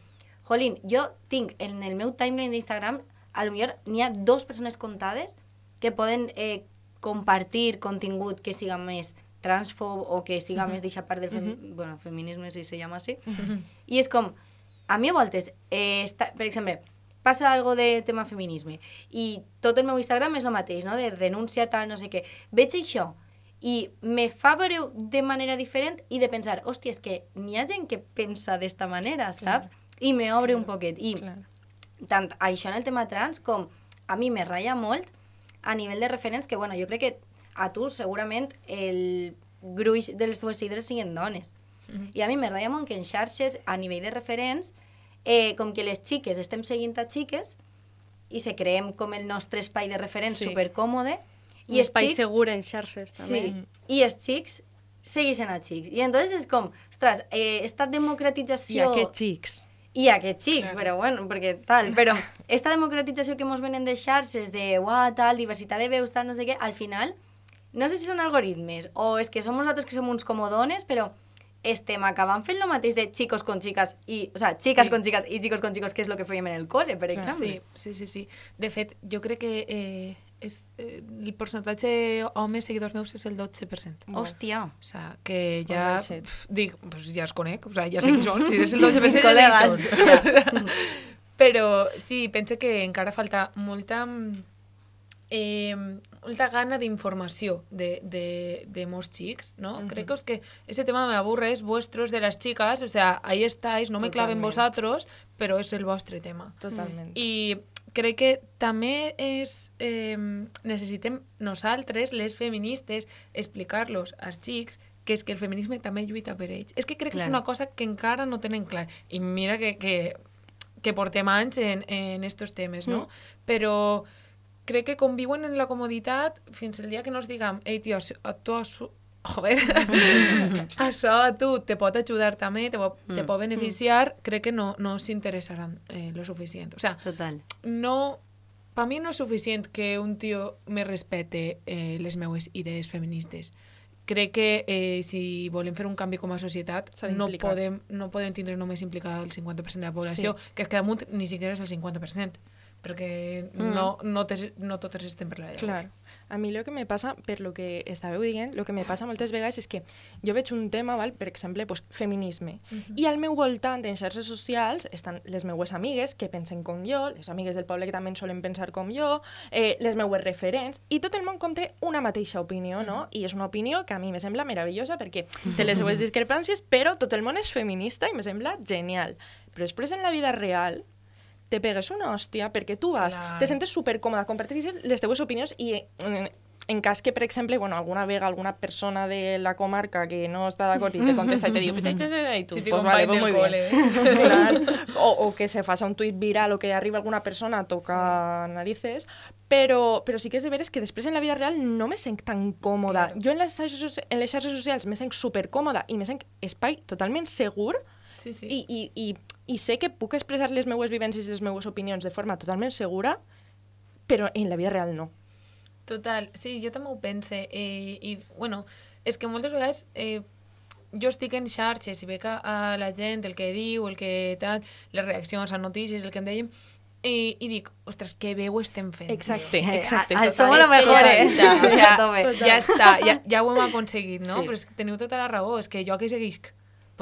jolín, jo tinc en el meu timeline d'Instagram, a lo millor n'hi ha dos persones comptades que poden eh, compartir contingut que siga més transfob o que siga més d'eixa part del femi bueno, feminisme, si se llama així. I és com, a mi a voltes, eh, està, per exemple, passa algo de tema feminisme i tot el meu Instagram és el mateix, no? de denúncia, tal, no sé què. Veig això i me fa veure de manera diferent i de pensar, hòstia, és que n'hi ha gent que pensa d'esta manera, saps? I me obre un poquet. I Clar. tant això en el tema trans com a mi me ratlla molt a nivell de referents que, bueno, jo crec que a tu segurament el gruix de les teves seguidores siguin dones. I a mi me ratlla molt que en xarxes, a nivell de referents, eh, com que les xiques estem seguint a xiques i se creem com el nostre espai de referents Sí. supercòmode Un i espai xics, segur en xarxes, també. sí, i els xics segueixen a xics. I entonces és com, ostres, eh, esta I democratització... aquests xics. I aquests xics, claro. però bueno, perquè tal, [LAUGHS] però esta democratització que mos venen de xarxes, de uah, tal, diversitat de veus, tal, no sé què, al final, no sé si són algoritmes o és que som nosaltres que som uns comodones, però estem acabant fent el mateix de chicos con chicas i, o sea, chicas Sí. con chicas i chicos con chicos, que és el que fèiem en el col·le, per exemple. Sí, sí, sí, sí. De fet, jo crec que eh, és, eh, el percentatge homes seguidors meus és el 12%. Hòstia. O sea, que ja, pf, dic, pues ja els conec, o sea, ja sé qui són, si és el 12% Mis ja sé qui són. [LAUGHS] Però sí, pense que encara falta molta, mm, eh, molta gana d'informació de, de, de molts xics, ¿no? Crec que, es que ese tema me aburre, es vuestro, es de las chicas, o sea, ahí estáis, no me claven vosotros, però és el vostre tema. Totalment. I crec que també és, eh, necessitem nosaltres, les feministes, explicar-los als xics que és que el feminisme també lluita per ells. És que crec que és una cosa que encara no tenen clar. I mira que, que, que portem anys en, en estos temes, no? Però crec que conviuen en la comoditat fins el dia que no ens diguem ei, tio, a tu, això, joder, [LAUGHS] això a tu te pot ajudar també, te, pot, te pot beneficiar, crec que no, no s'interessaran eh, lo suficient. O sea, Total. no... Per mi no és suficient que un tio me respete eh, les meues idees feministes. Crec que eh, si volem fer un canvi com a societat no podem, no podem tindre només implicar el 50% de la població, sí. que és que damunt ni siquiera és el 50%, perquè mm. no, no, te, no totes estem per la llengua. Clar. A mi el que me passa, per lo que estàveu dient, el que me passa moltes vegades és que jo veig un tema, val? per exemple, pues, feminisme, i al meu voltant, en xarxes socials, estan les meues amigues que pensen com jo, les amigues del poble que també solen pensar com jo, eh, les meues referents, i tot el món com té una mateixa opinió, no? I és una opinió que a mi me sembla meravellosa perquè [LAUGHS] té les seues discrepàncies, però tot el món és feminista i me sembla genial. Però després en la vida real te pegues una hòstia perquè tu vas, Clar. te sentes super còmoda, compartir les teues opinions i eh, en cas que, per exemple, bueno, alguna vega alguna persona de la comarca que no està d'acord i te contesta i te diu, pues, este, este", Típico pues vale, pues muy del bien. cole. [LAUGHS] Clar. o, o que se faça un tuit viral o que arriba alguna persona a tocar narices, però, però sí que és de veres que després en la vida real no me sent tan còmoda. Claro. Jo en soci- en les xarxes socials me sent supercòmoda i me sent espai totalment segur Sí, sí. i, i, i, i sé que puc expressar les meues vivències i les meues opinions de forma totalment segura, però en la vida real no. Total, sí, jo també ho pense. Eh, I, bueno, és que moltes vegades eh, jo estic en xarxes i veig a, a la gent el que diu, el que tal, les reaccions a notícies, el que em dèiem, i, i dic, ostres, que bé ho estem fent. Exacte, Eh, exacte. a- a- És que mejor, ja eh? està, o A sea, tope. ja està, ja, ja ho hem aconseguit, no? Sí. Però és que teniu tota la raó, és que jo que seguisc,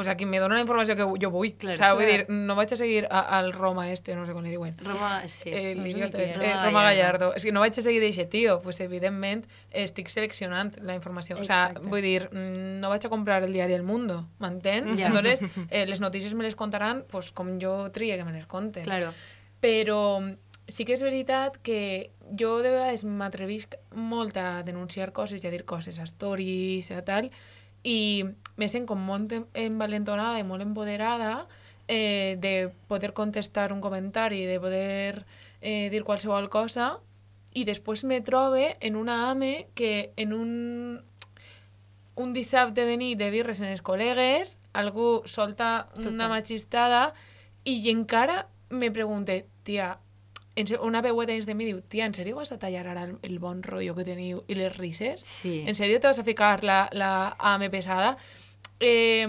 pues a qui me dona la informació que jo vull. Claro, o sea, vull dir, no vaig a seguir a, al Roma este, no sé com li diuen. Roma, sí. Eh, No sé és. eh, Roma Gallardo. És que no vaig a seguir d'aquest tio, pues evidentment estic seleccionant la informació. O sea, Exacte. vull dir, mm, no vaig a comprar el diari El Mundo, m'entens? Ja. Entonces, [LAUGHS] eh, les notícies me les contaran pues, com jo trie que me les conten. Claro. Però sí que és veritat que jo de vegades m'atrevisc molt a denunciar coses i a dir coses a stories, a tal, i me sent com molt envalentonada i molt empoderada eh, de poder contestar un comentari, de poder eh, dir qualsevol cosa, i després me trobe en una AME que en un, un dissabte de nit de birres en els col·legues, algú solta una machistada i encara me pregunte, tia, una veueta dins de mi diu, tia, en sèrio vas a tallar ara el, el bon rotllo que teniu i les rises? Sí. En sèrio te vas a ficar la, la AME pesada? Eh,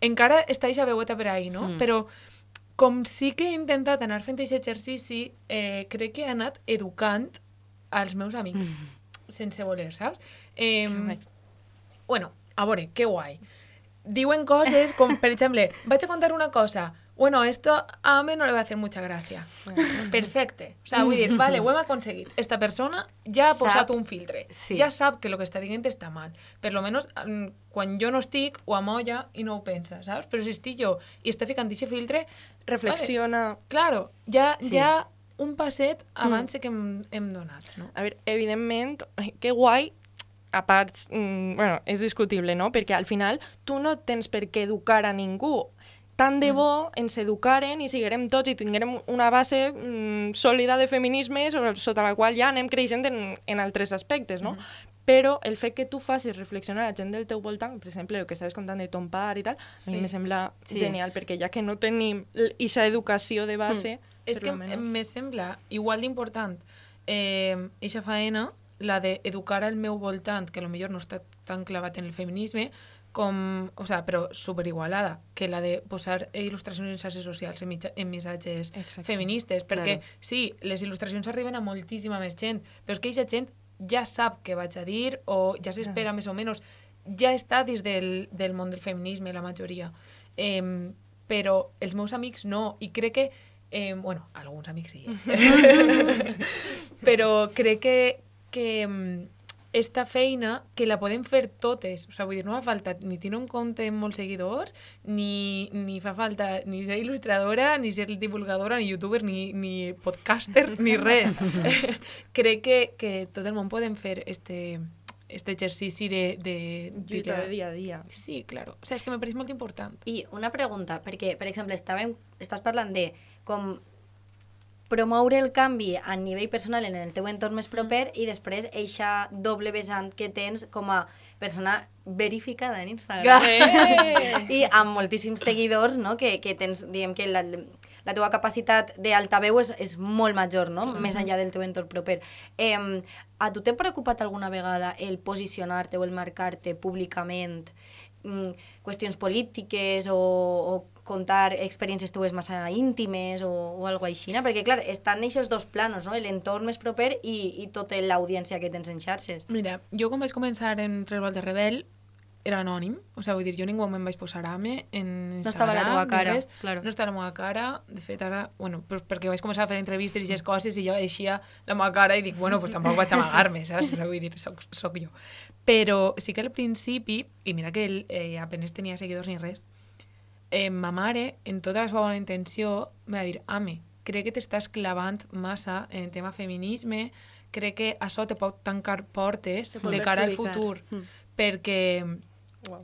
encara està eixa veueta per ahí, no? Mm. Però com sí que he intentat anar fent aquest exercici, eh, crec que he anat educant als meus amics, sense voler, saps? Eh, bueno, a veure, que guai. Diuen coses com, per exemple, vaig a contar una cosa, bueno, esto a Ame no le va a hacer mucha gracia. Perfecte. O sea, vull dir, vale, ho hem aconseguit. Esta persona ja ha Sap- posat un filtre. Sí. Ja sap que el que està dient està mal. Per lo menos, mm, quan jo no estic, ho amolla i no ho pensa, saps? Però si estic jo i està ficant aquest filtre, Reflexiona... claro, ja, Sí. ja un passet abans que hem, hem donat, no? A veure, evidentment, que guai, a part, mm, bueno, és discutible, no? Perquè al final tu no tens per què educar a ningú. Tant de bo ens educaren i siguérem tots i tinguérem una base mm, sòlida de feminisme sobre, sota la qual ja anem creixent en, en altres aspectes, no? Però el fet que tu facis reflexionar la gent del teu voltant, per exemple, el que estaves contant de ton pare i tal, a Sí. mi me sembla Sí. genial, perquè ja que no tenim aquesta educació de base... És per que me sembla igual d'important eh, eixa faena, la d'educar al meu voltant, que a lo millor no està tan clavat en el feminisme, com, o sea, però superigualada, que la de posar il·lustracions en xarxes socials, en, mitja, en missatges Exacte. feministes, perquè Claro. sí, les il·lustracions arriben a moltíssima més gent, però és que aquesta gent ja sap què vaig a dir o ja s'espera més o menys, ja està dins del, del món del feminisme, la majoria. Eh, però els meus amics no, i crec que Eh, bueno, alguns amics sí. [LAUGHS] [LAUGHS] Però crec que, que esta feina que la podem fer totes, o sigui, vull dir, no fa falta ni tenir un compte amb molts seguidors, ni, ni fa falta ni ser il·lustradora, ni ser divulgadora, ni youtuber, ni, ni podcaster, [LAUGHS] ni res. [LAUGHS] crec que, que tot el món podem fer este, este exercici de... de, Lluita de dia a dia. Sí, claro. O sea, és que me pareix molt important. I una pregunta, perquè, per exemple, estàvem, estàs parlant de com promoure el canvi a nivell personal en el teu entorn més proper i després eixa doble vessant que tens com a persona verificada en Instagram [LAUGHS] i amb moltíssims seguidors no? que, que tens, diguem que la, la teva capacitat d'altaveu és, és molt major, no? més enllà del teu entorn proper. Eh, a tu t'ha preocupat alguna vegada el posicionar-te o el marcar-te públicament mm, qüestions polítiques o, o contar experiències teues massa íntimes o, o algo així, no? perquè clar, estan aquests dos planos, no? l'entorn més proper i, i tota l'audiència que tens en xarxes. Mira, jo quan vaig començar en Revolt de Rebel era anònim, o sigui, vull dir, jo ningú me'n vaig posar AME en Instagram. estava la teva cara, res. claro. No estava la meva cara, de fet ara, bueno, per, perquè vaig començar a fer entrevistes i aquestes coses i jo eixia la meva cara i dic, bueno, pues tampoc vaig amagar-me, saps? Però vull dir, soc, soc jo. Però sí que al principi, i mira que ell eh, apenas tenia seguidors ni res, eh, ma mare, en tota la seva bona intenció, me va dir, Ame, crec que t'estàs clavant massa en el tema feminisme, crec que això te pot tancar portes Te pot de cara al futur, Mm. perquè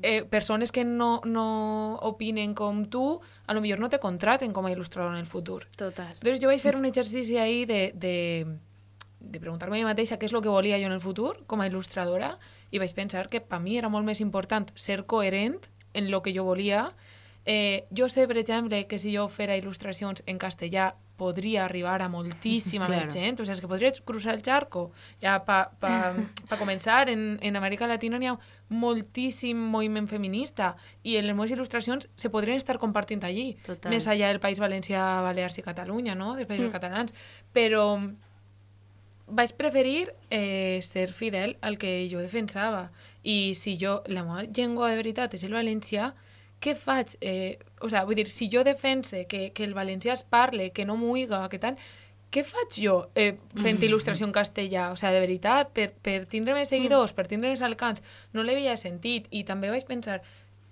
eh, persones que no, no opinen com tu, a lo millor no te contraten com a il·lustrador en el futur. Total. Entonces jo vaig fer un exercici ahí de, de, de preguntar-me a mi mateixa què és el que volia jo en el futur com a il·lustradora i vaig pensar que per mi era molt més important ser coherent en el que jo volia. Eh, jo sé, per exemple, que si jo fera il·lustracions en castellà podria arribar a moltíssima [LAUGHS] més Claro. gent. O sigui, és que podria cruzar el charco. Ja pa, pa, pa començar, en, en Amèrica Latina n'hi ha moltíssim moviment feminista i en les meves il·lustracions se podrien estar compartint allí, Total. més allà del País Valencià, Balears i Catalunya, no? dels països Mm. catalans. Però vaig preferir eh, ser fidel al que jo defensava. I si jo, la meva llengua de veritat és el valencià, què faig? Eh, o sigui, vull dir, si jo defense que, que el valencià es parle, que no muiga, que tal, què faig jo eh, fent il·lustració en castellà? O sigui, de veritat, per, per tindre més seguidors, per tindre més alcans, no l'havia sentit. I també vaig pensar,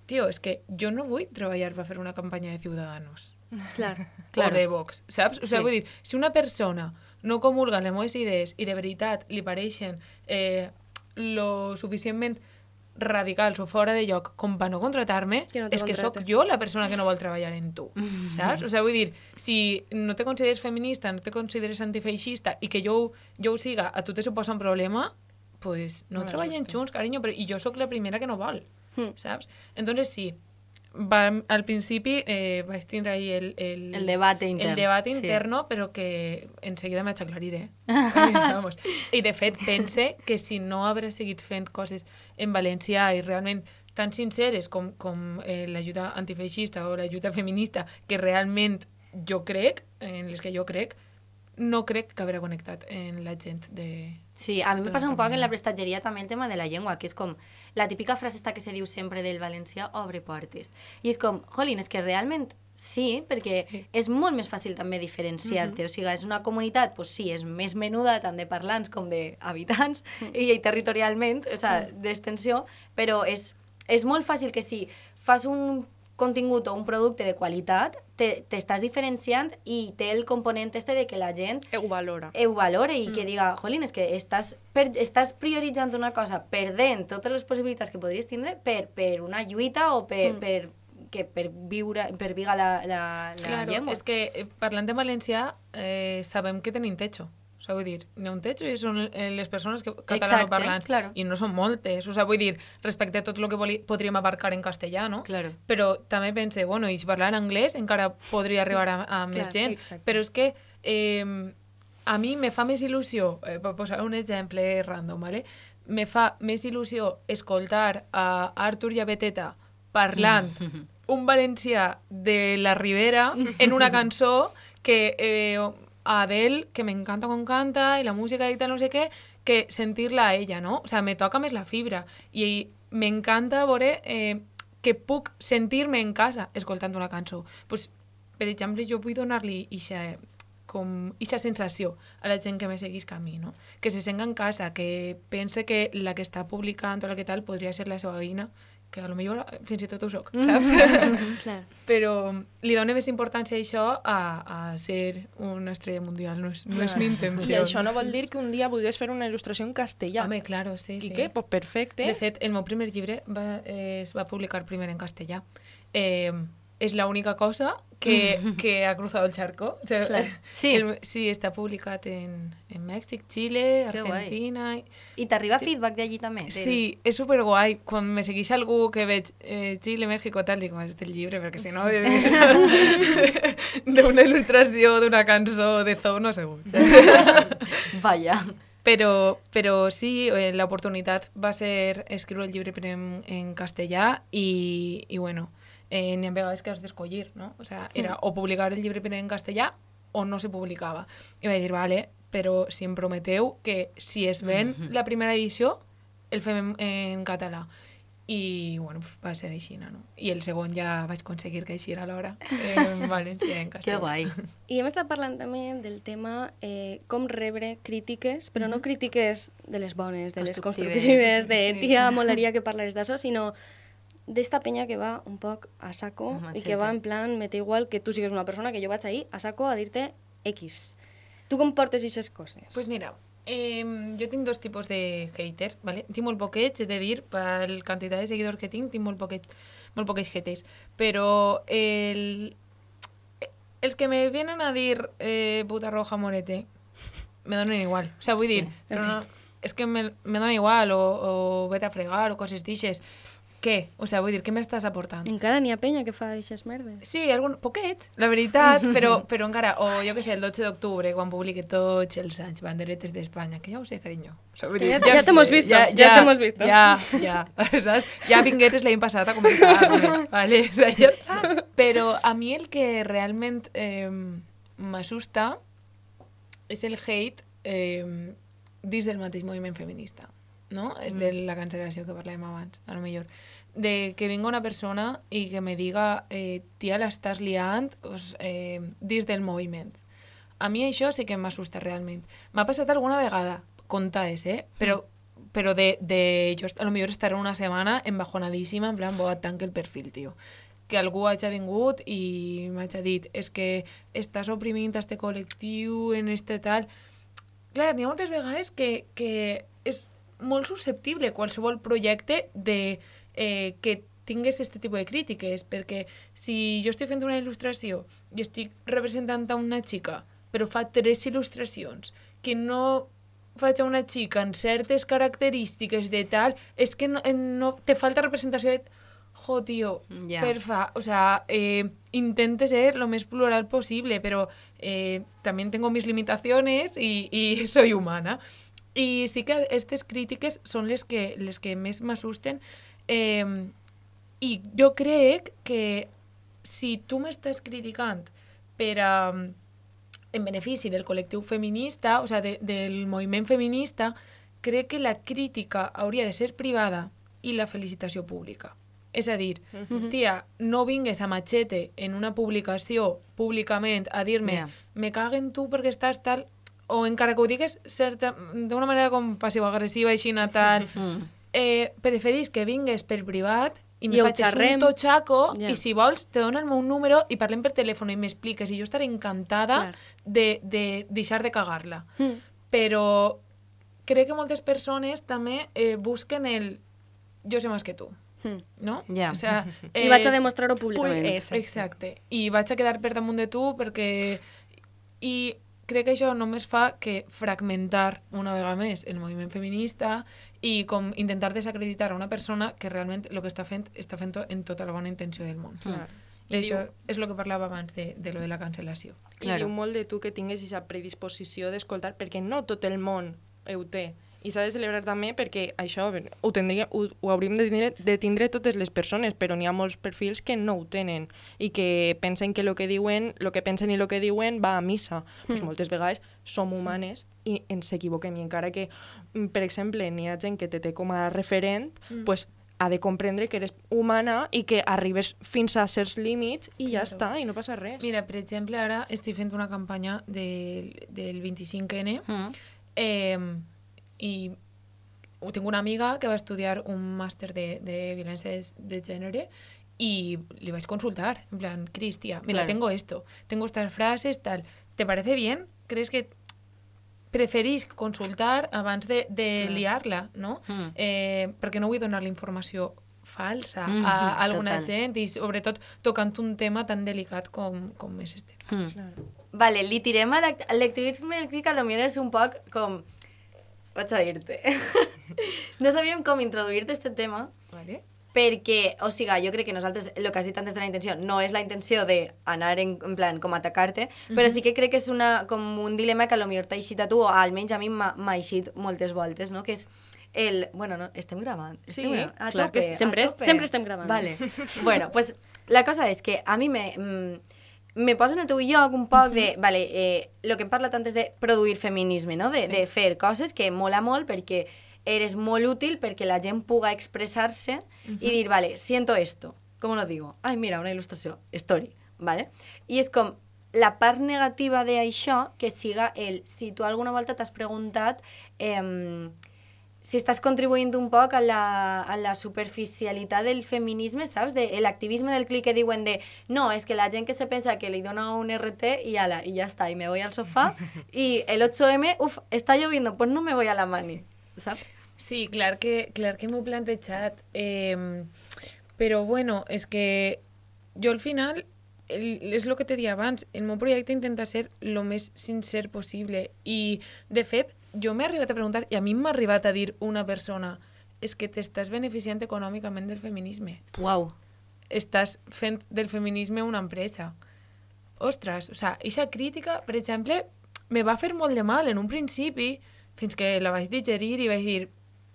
tio, és que jo no vull treballar per fer una campanya de Ciudadanos Clar. claro. o de Vox, saps? O sigui, Sí. vull dir, si una persona no comulga les meves idees i de veritat li pareixen eh, lo suficientment radicals o fora de lloc com per no contratar-me, Que no és que sóc jo la persona que no vol treballar en tu, saps? O sigui, vull dir, si no te consideres feminista, no te consideres antifeixista i que jo, jo ho siga, a tu te suposa un problema, pues no Mala treballen junts, carinyo, però, i jo sóc la primera que no vol, Mm. saps? Entonces sí, va, al principi eh, vaig tindre ahí el, el, El debate intern, El debate sí. interno, però que enseguida m'haig aclarir, eh? [LAUGHS] Vamos. I de fet, pense que si no hauré seguit fent coses en valencià i realment tan sinceres com, com eh, l'ajuda antifeixista o l'ajuda feminista, que realment jo crec, en les que jo crec, no crec que haurà connectat en la gent de... Sí, a mi me D'una passa un poc en la prestatgeria també el tema de la llengua, que és com la típica frase esta que se diu sempre del valencià, obre portes. I és com, jolín, és que realment sí, perquè Sí. és molt més fàcil també diferenciar-te. O sigui, és una comunitat, pues sí, és més menuda tant de parlants com d'habitants i, i territorialment, o sigui, d'extensió, però és, és molt fàcil que si fas un contingut o un producte de qualitat, te- t'estàs diferenciant i té el component este de que la gent Ho valora. ho valore i que diga, jolín, és que estàs, per, estàs prioritzant una cosa, perdent totes les possibilitats que podries tindre per, per una lluita o per, Mm. per, que per viure, per viga la, la, la Claro, llengua. és que eh, parlant en valencià eh, sabem que tenim techo. O sigui, vull dir, i són eh, les persones que, catalanoparlants. claro. I no són moltes. O sigui, vull dir, respecte a tot el que voli, podríem abarcar en castellà, no? Claro. Però també pense, bueno, i si parlar en anglès encara podria arribar a, a més Clar, gent. exacte. Però és que eh, a mi me fa més il·lusió, eh, per posar un exemple random, ¿vale? me fa més il·lusió escoltar a Artur i a Beteta parlant un valencià de la Ribera en una cançó que eh, a Adele, que m'encanta com canta, i la música i tal, no sé què, que sentir-la a ella, no? O sea, me toca més la fibra. I m'encanta veure eh, que puc sentir-me en casa escoltant una cançó. Pues, per exemple, jo vull donar-li ixa, com ixa sensació a la gent que me seguisca a mi, no? Que se senga en casa, que pense que la que està publicant o la que tal podria ser la seva veïna, que a lo millor fins i tot ho soc, saps? [LAUGHS] Clar. Però li dona més importància a això a, a ser una estrella mundial, no és, no és mi I intenció. això no vol dir que un dia vulguis fer una il·lustració en castellà. Home, claro, sí, I sí. què? Pues perfecte. De fet, el meu primer llibre va, eh, es va publicar primer en castellà. Eh, és l'única cosa que, que ha cruzado el charco. O sea, Clar. Sí. El, sí, està publicat en, en Mèxic, Xile, Que guai. Argentina... i- I t'arriba Sí. feedback d'allí també? Sí, és superguai. Quan me segueix algú que veig eh, Xile, México, tal, dic, és del llibre, perquè si no, [LAUGHS] [LAUGHS] d'una il·lustració, d'una cançó de Zoo, no segur. [LAUGHS] Vaya. Però, però sí, eh, l'oportunitat va ser escriure el llibre en, en castellà i, i bueno, eh, n'hi ha vegades que has d'escollir, no? O sea, era o publicar el llibre primer en castellà o no se publicava. I vaig dir, vale, però si em prometeu que si es ven la primera edició, el fem en, en català. I, bueno, pues va ser així, no? I el segon ja vaig aconseguir que així era l'hora, en [LAUGHS] valencià en Que castellà. guai. [LAUGHS] I hem estat parlant també del tema eh, com rebre crítiques, però no crítiques de les bones, de les Constructives. constructives, de Sí. tia, [LAUGHS] molaria que parlares d'això, sinó d'esta penya que va un poc a saco i que va en plan, me té igual que tu sigues una persona que jo vaig ahir a saco a dir-te X. Tu com portes aquestes coses? Pues mira, Eh, jo tinc dos tipus de hater, ¿vale? tinc molt poquets, he de dir, per la quantitat de seguidors que tinc, tinc molt, poquet, molt poquets haters, però el, els que me vienen a dir eh, puta roja morete, me donen igual. O sea, vull Sí, dir, però no, és que me, me dona igual, o, o vete a fregar, o coses d'ixes. Què? O sea, vull dir, què m'estàs aportant? Encara n'hi ha penya que fa aquestes merdes. Sí, algun, poquets, la veritat, [LAUGHS] però, però encara, o jo que sé, el 12 d'octubre, quan publique tots els anys banderetes d'Espanya, que ja ho sé, carinyo. O dir, Ja- ho ja sé, t'hemos visto, ja t'hemos visto. Ja, ja, [LAUGHS] saps? Ja vingueres l'any passat a comentar, vale? O sea, ja està. Però a mi el que realment eh, m'assusta és el hate eh, dins del mateix moviment feminista, no? És de la cancel·lació que parlàvem abans, a lo millor. De que vinga una persona i que me diga eh, tia, l'estàs liant pues, eh, dins del moviment. A mi això sí que m'assusta realment. M'ha passat alguna vegada, comptades, eh? Però, però de, de... Jo a lo millor estaré una setmana embajonadíssima, en plan, boa, tanque el perfil, tio que algú hagi vingut i m'hagi dit és que estàs oprimint este col·lectiu en este tal... Clar, n'hi ha moltes vegades que, que molt susceptible qualsevol projecte de eh, que tingués aquest tipus de crítiques, perquè si jo estic fent una il·lustració i estic representant a una xica, però fa tres il·lustracions que no faig a una xica en certes característiques de tal, és que no, no te falta representació de jo, tio, Ja. perfa, o sea, eh, intente ser lo més plural posible, pero eh, también tengo mis limitaciones y, y [LAUGHS] soy humana. I sí que aquestes crítiques són les que, les que més m'assusten. Eh, I jo crec que si tu m'estàs criticant per a, en benefici del col·lectiu feminista, o sea, de, del moviment feminista, crec que la crítica hauria de ser privada i la felicitació pública. És a dir, tia, no vingues a machete en una publicació públicament a dir-me Ja. me caguen tu perquè estàs tal o encara que ho digues certa, d'una manera com passiva-agressiva així tal, [LAUGHS] Mm. eh, preferís que vingues per privat i me I xerrem. un totxaco Ja. i si vols te dono el meu número i parlem per telèfon i m'expliques i jo estaré encantada Clar. de, de deixar de cagar-la. Mm. Però crec que moltes persones també eh, busquen el jo sé més que tu, Mm. no? Ja. O sea, [LAUGHS] I vaig a demostrar-ho públicament. Exacte. I vaig a quedar per damunt de tu perquè... I crec que això només fa que fragmentar una vegada més el moviment feminista i com intentar desacreditar a una persona que realment el que està fent està fent en tota la bona intenció del món. I I això diu- és el que parlava abans de, de lo de la cancel·lació. I Claro. diu molt de tu que tingues aquesta predisposició d'escoltar, perquè no tot el món ho té. I s'ha de celebrar també perquè això ho, tindria, ho, ho hauríem de tindre, de tindre totes les persones, però n'hi ha molts perfils que no ho tenen i que pensen que el que diuen, el que pensen i el que diuen va a missa. Mm. Pues moltes vegades som humanes i ens equivoquem. I encara que, mm, per exemple, n'hi ha gent que te té com a referent, mm. pues, ha de comprendre que eres humana i que arribes fins a certs límits i ja està, i no passa res. Mira, per exemple, ara estic fent una campanya del, del 25N Mm. eh, i tinc una amiga que va estudiar un màster de, de violència de, de gènere y le vais a consultar, en plan, Cristia, mira, Claro. tengo esto, tengo estas frases, tal, ¿te parece bien? ¿Crees que preferís consultar abans de, de Clar. liar-la, no? Mm. Eh, perquè no vull donar-li informació falsa Mhm, a, a alguna total. gent i sobretot tocant un tema tan delicat com, com és este. Mm. Vale, li tirem a l'act- a l'activisme lo millor és un poc com... Vaig a dir-te. [LAUGHS] no sabíem com introduir-te este tema, Vale? perquè, o sigui, jo crec que nosaltres, el que has dit antes de la intenció, no és la intenció d'anar en, en plan com atacar-te, però sí que crec que és una, com un dilema que a lo millor t'ha eixit a tu, o almenys a mi m'ha eixit moltes voltes, no? que és el... Bueno, no, estem gravant. Estem Sí, gravant. a clar que tope, sí, sempre a tope. sempre estem gravant. Vale. [LAUGHS] bueno, pues la cosa és que a mi me, mm, me posa en el teu lloc un poc de... Vale, eh, lo que hem parlat antes de produir feminisme, no? De, de fer coses que mola molt perquè eres molt útil perquè la gent puga expressar-se i dir, vale, siento esto. ¿Cómo lo digo? Ai, mira, una il·lustració. Story. Vale? I és com la part negativa d'això que siga el... Si tu alguna volta t'has preguntat... Eh, si estàs contribuint un poc a la, a la superficialitat del feminisme, saps? De l'activisme del clic que diuen de no, és que la gent que se pensa que li dona un RT i ala, i ja està, i me voy al sofà, [LAUGHS] i el 8M, uf, està lloviendo, pues no me voy a la mani, saps? Sí, clar que, clar que m'ho plantejat. Eh, però bueno, és que jo al final, el, és el que te dia abans, el meu projecte intenta ser el més sincer possible. I, de fet, jo m'he arribat a preguntar, i a mi m'ha arribat a dir una persona, és que t'estàs beneficiant econòmicament del feminisme. Uau. Estàs fent del feminisme una empresa. Ostres, o sea, eixa crítica, per exemple, me va fer molt de mal en un principi, fins que la vaig digerir i vaig dir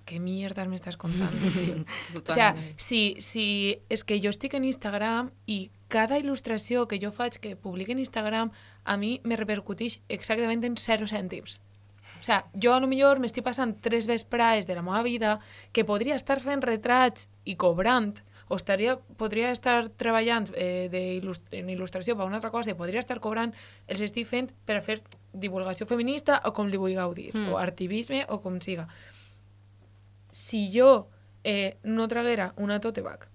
què mierda m'estàs contant, [LAUGHS] o sea, si, si és que jo estic en Instagram i cada il·lustració que jo faig que publique en Instagram a mi me repercuteix exactament en 0 cèntims. O sea, jo a lo millor m'estic passant tres vesprades de la meva vida que podria estar fent retrats i cobrant, o estaria, podria estar treballant eh, de il·lust en il·lustració per una altra cosa i podria estar cobrant, els estic fent per a fer divulgació feminista o com li vulgueu dir, Mm. mm. o activisme o com siga. Si jo eh, no traguera una tote bag,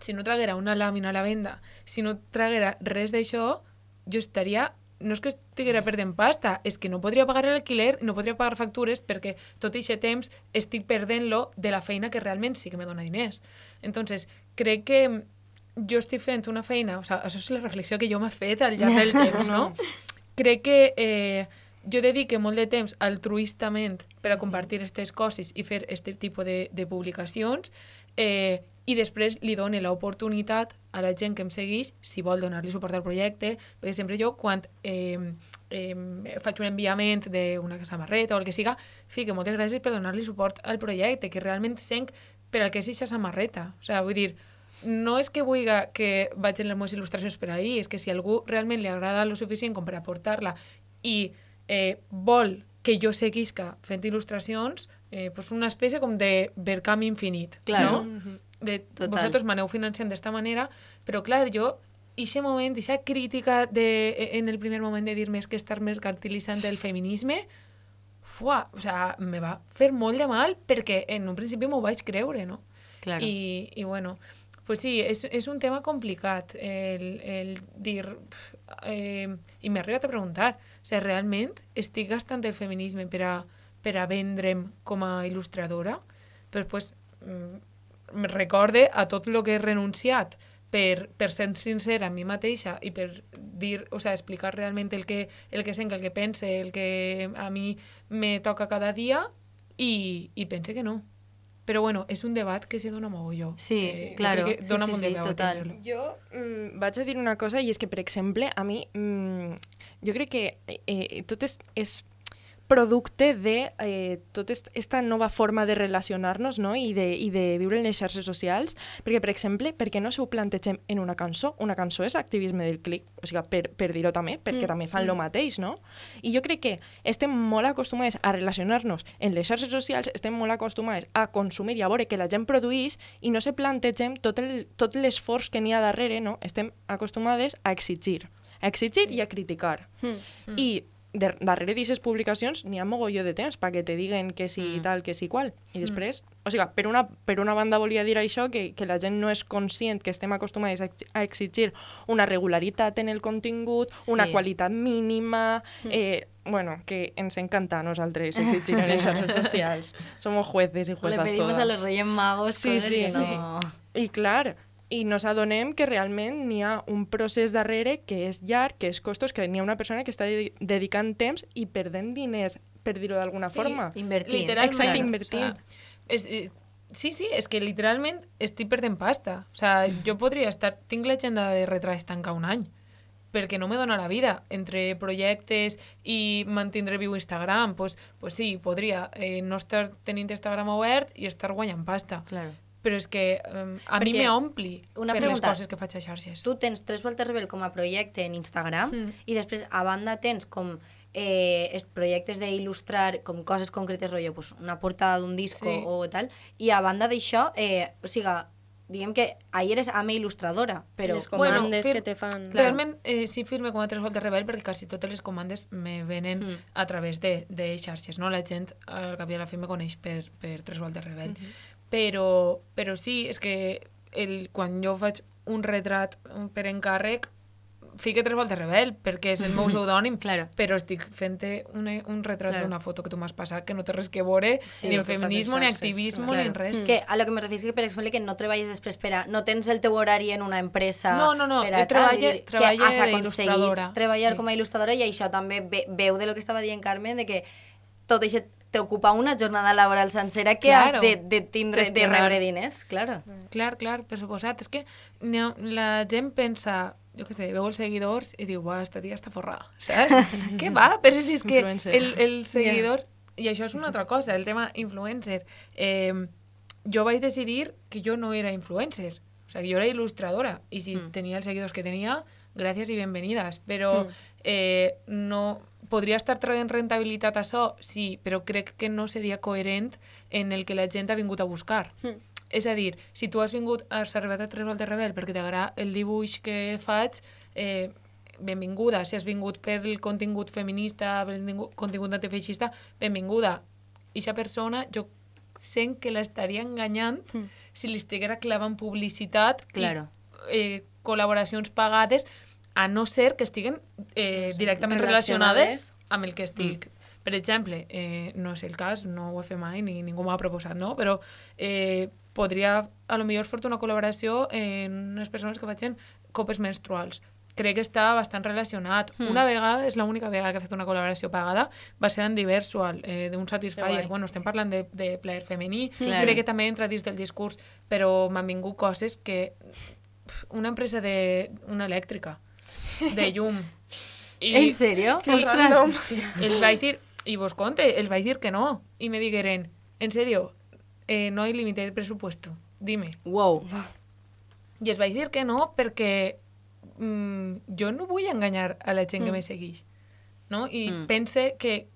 si no traguera una làmina a la venda, si no traguera res d'això, jo estaria no és que estiguera perdent pasta, és que no podria pagar l'alquiler, no podria pagar factures perquè tot aquest temps estic perdent-lo de la feina que realment sí que me dona diners. Entonces, crec que jo estic fent una feina, o sigui, això és la reflexió que jo m'he fet al llarg del [LAUGHS] temps, no? Crec que eh, jo dedique molt de temps altruistament per a compartir aquestes coses i fer aquest tipus de, de publicacions eh, i després li done l'oportunitat a la gent que em segueix si vol donar-li suport al projecte, perquè sempre jo quan eh, eh, faig un enviament d'una samarreta o el que siga, fique moltes gràcies per donar-li suport al projecte, que realment sent per al que és aquesta samarreta. O sigui, vull dir, no és que vulgui que vagin les meves il·lustracions per ahir, és que si algú realment li agrada lo suficient com per aportar-la i eh, vol que jo seguisca fent il·lustracions, eh, pues una espècie com de vercam infinit, Claro. no? De, Total. vosaltres m'aneu financiant d'esta manera, però clar, jo ixe moment, ixa crítica de, en el primer moment de dir-me és que estàs mercantilitzant el feminisme, fuà, o sea, me va fer molt de mal perquè en un principi m'ho vaig creure, no? Claro. I, i bueno, pues sí, és, és un tema complicat el, el dir... Eh, I m'he arribat a preguntar, o sigui, realment estic gastant el feminisme per a, per a vendre'm com a il·lustradora? Però pues, recorde a tot el que he renunciat per, per ser sincera amb mi mateixa i per dir, o sea, explicar realment el que, el que sent, el que pense, el que a mi me toca cada dia i, i pense que no. Però bueno, és un debat que se dona mogolló. Sí, jo claro. que Sí, dona sí, molt sí, a total. tenir-lo. Jo mm, vaig a dir una cosa i és que, per exemple, a mi mm, jo crec que eh, tot és, és producte de eh, tota aquesta nova forma de relacionar-nos no? I, de, i de viure en les xarxes socials, perquè, per exemple, per què no s'ho plantegem en una cançó? Una cançó és activisme del clic, o sigui, per, per dir-ho també, perquè Mm, també fan mm. lo mateix, no? I jo crec que estem molt acostumats a relacionar-nos en les xarxes socials, estem molt acostumats a consumir i a veure que la gent produeix i no se plantegem tot el- tot l'esforç que n'hi ha darrere, no? Estem acostumades a exigir, a exigir i a criticar. Mm. I de, darrere d'aquestes publicacions n'hi ha mogolló de temps perquè te diguen que sí mm. tal, que sí qual. I després, o sigui, per una, per una banda volia dir això, que, que la gent no és conscient que estem acostumats a, ex- a exigir una regularitat en el contingut, sí. una Sí. qualitat mínima... Eh, bueno, que ens encanta a nosaltres exigir en les xarxes [LAUGHS] socials. Somos jueces y Le juezas pedimos todas. a los Reyes Magos Sí, sí, que sí. no... I clar, i nos adonem que realment n'hi ha un procés darrere que és llarg, que és costos, que n'hi ha una persona que està dedi- dedicant temps i perdent diners, per dir-ho d'alguna Sí, forma. Invertint. Literalment. Exacte, O invertint. sea, és, eh, sí, sí, és que literalment estic perdent pasta. O sea, jo podria estar... Tinc l'agenda de retrats tancar un any perquè no me dona la vida entre projectes i mantindre viu Instagram. Pues, pues sí, podria eh, no estar tenint Instagram obert i estar guanyant pasta. Claro. Però és que um, a mi Perquè, m'ompli una fer les pregunta, coses que faig a xarxes. Tu tens Tres Voltes Rebel com a projecte en Instagram Mm. i després, a banda, tens com eh, es- projectes d'il·lustrar com coses concretes, rotllo, pues, una portada d'un disco Sí. o tal, i a banda d'això, eh, o sigui, diguem que ahir eres ama il·lustradora, però... Les comandes fir- que te fan. Realment eh, sí firme com a tres voltes rebel perquè quasi totes les comandes me venen Mm. a través de, de xarxes, no? La gent al cap i a la fi me coneix per, per tres voltes rebel. Però, però sí, és que el, quan jo faig un retrat mm, per encàrrec fique tres voltes rebel perquè és el meu [LAUGHS] pseudònim Claro. però estic fent un, un retrat Claro. d'una foto que tu m'has passat que no té res que veure Sí, ni en feminisme, ni activisme, clar. ni en res. Que a lo que me refiero és que, per exemple, que no treballes després per a... No tens el teu horari en una empresa... No, no, no, per a tal, dir, treballe que has aconseguit d'il·lustradora, treballar sí. com a il·lustradora i això també ve, veu de lo que estava dient Carmen, de que tot això t'ocupa una jornada laboral sencera que Claro. has de, de tindre, de rebre diners, claro. Clar, clar, per suposat. És que ha- la gent pensa, jo què sé, veu els seguidors i diu, uah, esta tia està forrada, saps? [LAUGHS] Què va? Però si és que Influencer. el, el seguidor... I això és una altra cosa, el tema influencer. Eh, jo vaig decidir que jo no era influencer. O sigui, jo era il·lustradora. I si Mm. tenia els seguidors que tenia, gràcies i benvenides. Però eh, no... Podria estar traient rentabilitat a això? Sí, però crec que no seria coherent en el que la gent ha vingut a buscar. Mm. És a dir, si tu has vingut, has arribat a Tres Voltes Rebel perquè t'agrada el dibuix que faig, eh, benvinguda. Si has vingut per el contingut feminista, contingut antifeixista, benvinguda. I aquesta persona, jo sent que l'estaria enganyant Mm. si li estiguera clavant publicitat Claro. i eh, col·laboracions pagades, a no ser que estiguen eh, directament relacionades. relacionades amb el que estic. Per exemple, eh, no és el cas, no ho he fet mai, ni ningú m'ha proposat, no? Però eh, podria, a lo millor, fer una col·laboració en unes persones que facin copes menstruals. Crec que està bastant relacionat. Hmm. Una vegada, és l'única vegada que he fet una col·laboració pagada, va ser en Diversual, eh, d'un Satisfyer. Bueno, estem parlant de, de plaer femení, Claro. crec que també entra dins del discurs, però m'han vingut coses que... Una empresa de... una elèctrica, de [LAUGHS] llum. I En serio? Sí, Ostres. els vaig dir, i vos conte, els vaig dir que no. I me digueren, en serio, eh, no hay límite de presupuesto, dime. Wow. I els vaig dir que no perquè mm, jo no vull enganyar a la gent que Mm. me segueix. No? I Mm. pense que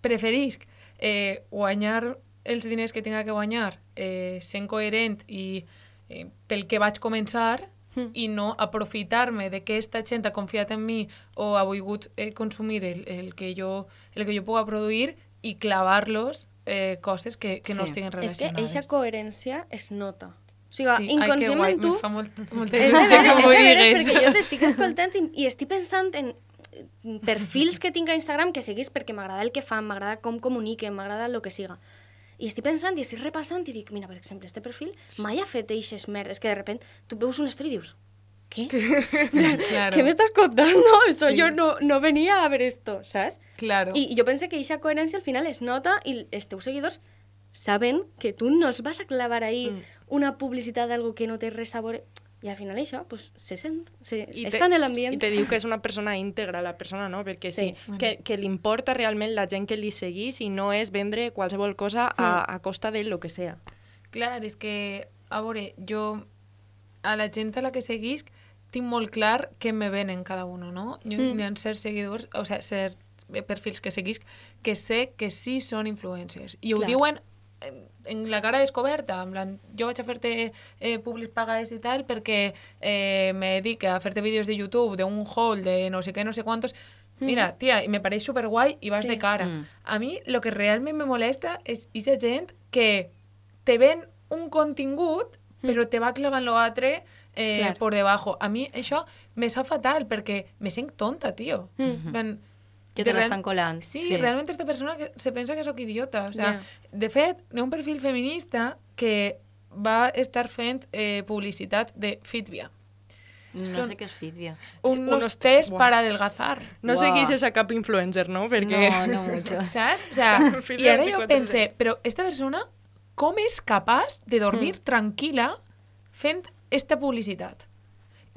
preferisc eh, guanyar els diners que tinga que guanyar eh, sent coherent i eh, pel que vaig començar Mm. i no aprofitar-me de que aquesta gent ha confiat en mi o ha volgut eh, consumir el, el, que jo, el que jo puga produir i clavar-los eh, coses que, que no Sí. estiguen És que relacionades. eixa coherència es nota. O sigui, Sí, ai, que inconscientment guai, tu... me fa molt, molta És de veres, és de veres, digues. perquè jo t'estic escoltant i, i estic pensant en perfils que tinc a Instagram que seguís perquè m'agrada el que fan, m'agrada com comuniquen, m'agrada el que siga. I estic pensant i estic repassant i dic, mira, per exemple, este perfil mai ha fet eixes merdes, que de repente tu veus una història i dius, què? [LAUGHS] Claro. ¿Qué me estás contando? [LAUGHS] Eso yo no, no venía a ver esto, ¿sabes? Claro. Y yo pensé que esa coherencia al final es nota y els teus seguidors saben que tú no os vas a clavar ahí Mm. una publicidad de algo que no te resabore. Y al final això, pues, se sent, se, I està en l'ambient. I te diu que és una persona íntegra, la persona, no? Perquè sí, Sí. que, que li importa realment la gent que li seguís i no és vendre qualsevol cosa a, a costa de lo que sea. Clar, és que, a veure, jo a la gent a la que seguisc tinc molt clar què me venen cada uno, no? Jo, Mm. Hi ha certs seguidors, o sigui, certs perfils que seguisc que sé que sí són influencers. I ho Clar. diuen en, la cara descoberta, en plan, jo vaig a fer-te eh, públics pagades i tal perquè eh, me dedique a fer-te vídeos de YouTube d'un haul de no sé què, no sé quantos. Mira, tia, me pareix superguai i vas Sí. de cara. Mm. A mi lo que realment me molesta és aquesta gent que te ven un contingut, però te va clavant l'altre eh, Clar. por debajo. A mi això me sap fatal perquè me sent tonta, tio. Mm. Que te l'estan colant, Sí, sí. realment esta persona que se pensa que sóc idiota. O sea, Ja. De fet, hi ha un perfil feminista que va estar fent eh, publicitat de Fitvia. No Són- sé què és Fitvia. Un, unos unos test buah. para adelgazar. No Uau. seguís a cap influencer, no? Perquè... No, no muchos. [LAUGHS] ¿Sabes? O sea, [LAUGHS] ahora yo 24/7. pensé, pero esta persona, ¿cómo es capaz de dormir tranquila fent esta publicitat?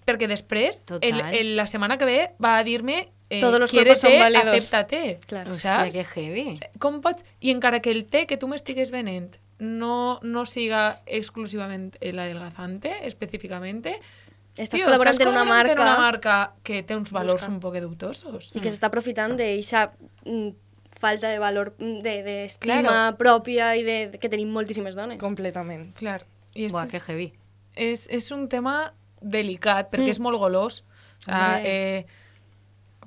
Perquè després, el, el, la setmana que ve, va a dir-me eh, Todos los cuerpos son válidos. acéptate. Claro. Hòstia, Saps? que heavy. Com pots... I encara que el té que tu m'estigues venent no, no siga exclusivament el adelgazante, específicamente, Estàs tio, col·laborant estàs en una marca en una marca que té uns valors Busca. un poc dubtosos. i que s'està aprofitant d'eixa mm, falta de valor, mm, de- d'estima Claro. pròpia i de, de, que tenim moltíssimes dones. Completament. Clar. I Buah, este que heavy. és, és un tema delicat, perquè Mm. és molt golós. O eh,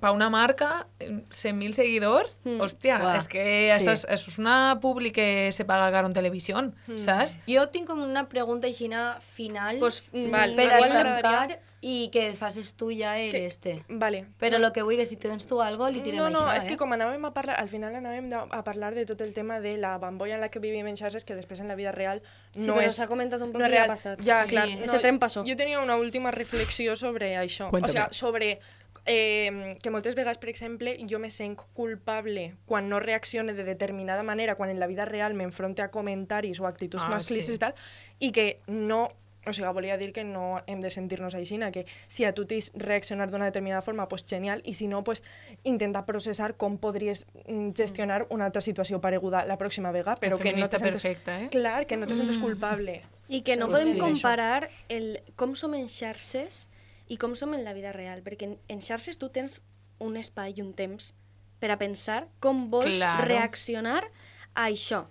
per una marca, eh, 100.000 seguidors, Mm. hòstia, Buah, és que sí. això, és, això és una publi que se paga caro en televisió, saps? Jo tinc com una pregunta així final Pues, mm, val, igual per a tancar i que facis tu ja el Que- este. Vale. Però el que vull que si tens tu algo li tirem no, no, això, és eh? que com anàvem a parlar, al final anàvem de, a parlar de tot el tema de la bambolla en la que vivim en xarxes, que després en la vida real Sí, no però és... s'ha comentat un poc no i ja ha real. passat. Ja, Sí. clar. Ese tren passó. Jo tenia una última reflexió sobre això. Cuéntame. O sea, sobre eh, que moltes vegades, per exemple, jo me sent culpable quan no reaccione de determinada manera, quan en la vida real m'enfronte a comentaris o actituds Ah, masclistes sí. i tal, i que no o sigui, volia dir que no hem de sentir-nos així, que si a tu t'his reaccionar d'una determinada forma, pues genial, i si no, pues intentar processar com podries mm, gestionar una altra situació pareguda la pròxima vegada, però que no te sentes... perfecta, eh? Clar, que no te sentes culpable. I que no Sí, podem sí, comparar el, com som en xarxes i com som en la vida real, perquè en, en xarxes tu tens un espai i un temps per a pensar com vols Claro. reaccionar a això.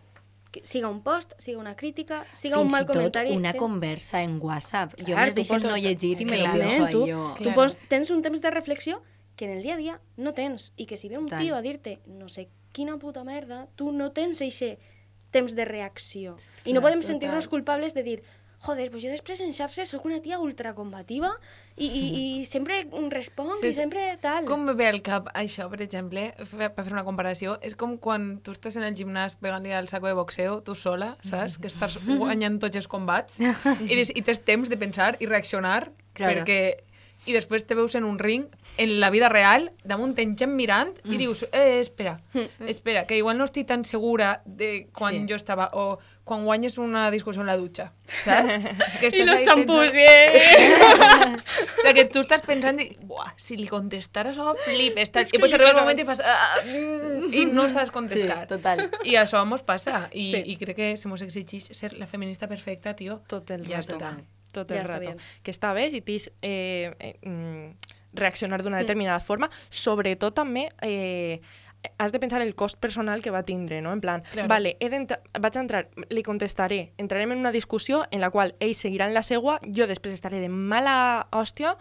Que siga un post, siga una crítica, siga un Fins mal i tot comentari... una ten- conversa en WhatsApp. Jo Clar, més tu deixes no llegir i me lo Clarament, penso tu, jo. tu Claro. pots, tens un temps de reflexió que en el dia a dia no tens i que si ve un Tant. tio a dir-te no sé quina puta merda, tu no tens eixe temps de reacció. I no podem sentir-nos culpables de dir joder, pues jo després en xarxes sóc una tia ultracombativa i, i, i [LAUGHS] sempre responc Sí, i sempre tal. Com ve al cap això, per exemple, per fer una comparació, és com quan tu estàs en el gimnàs pegant-li al saco de boxeo, tu sola, saps? Que estàs [LAUGHS] guanyant tots els combats i, i tens temps de pensar i reaccionar Claro. perquè i després te veus en un ring, en la vida real, damunt ten gent mirant i dius, eh, espera, espera, que igual no estic tan segura de quan Sí. jo estava, o quan guanyes una discussió en la dutxa, saps? [LAUGHS] Que I estàs los xampús, pensant- bien! [LAUGHS] o sea, que tu estàs pensant i, buah, si li contestares, oh, flipes, tal. És I que pues arriba el moment i fas, ah, mm, i no saps contestar. Sí, total. I això mos passa. I, Sí. i crec que se mos exigeix ser la feminista perfecta, tio. Tot el Ja rato. està. Tot Ja el rato. bien. Que està bé si t'has eh, eh, mm, reaccionar d'una determinada forma. Sobretot també eh, has de pensar el cost personal que va tindre, no? En plan, Claro. vale, he vaig a entrar, li contestaré, entrarem en una discussió en la qual ells seguiran la seua, jo després estaré de mala hòstia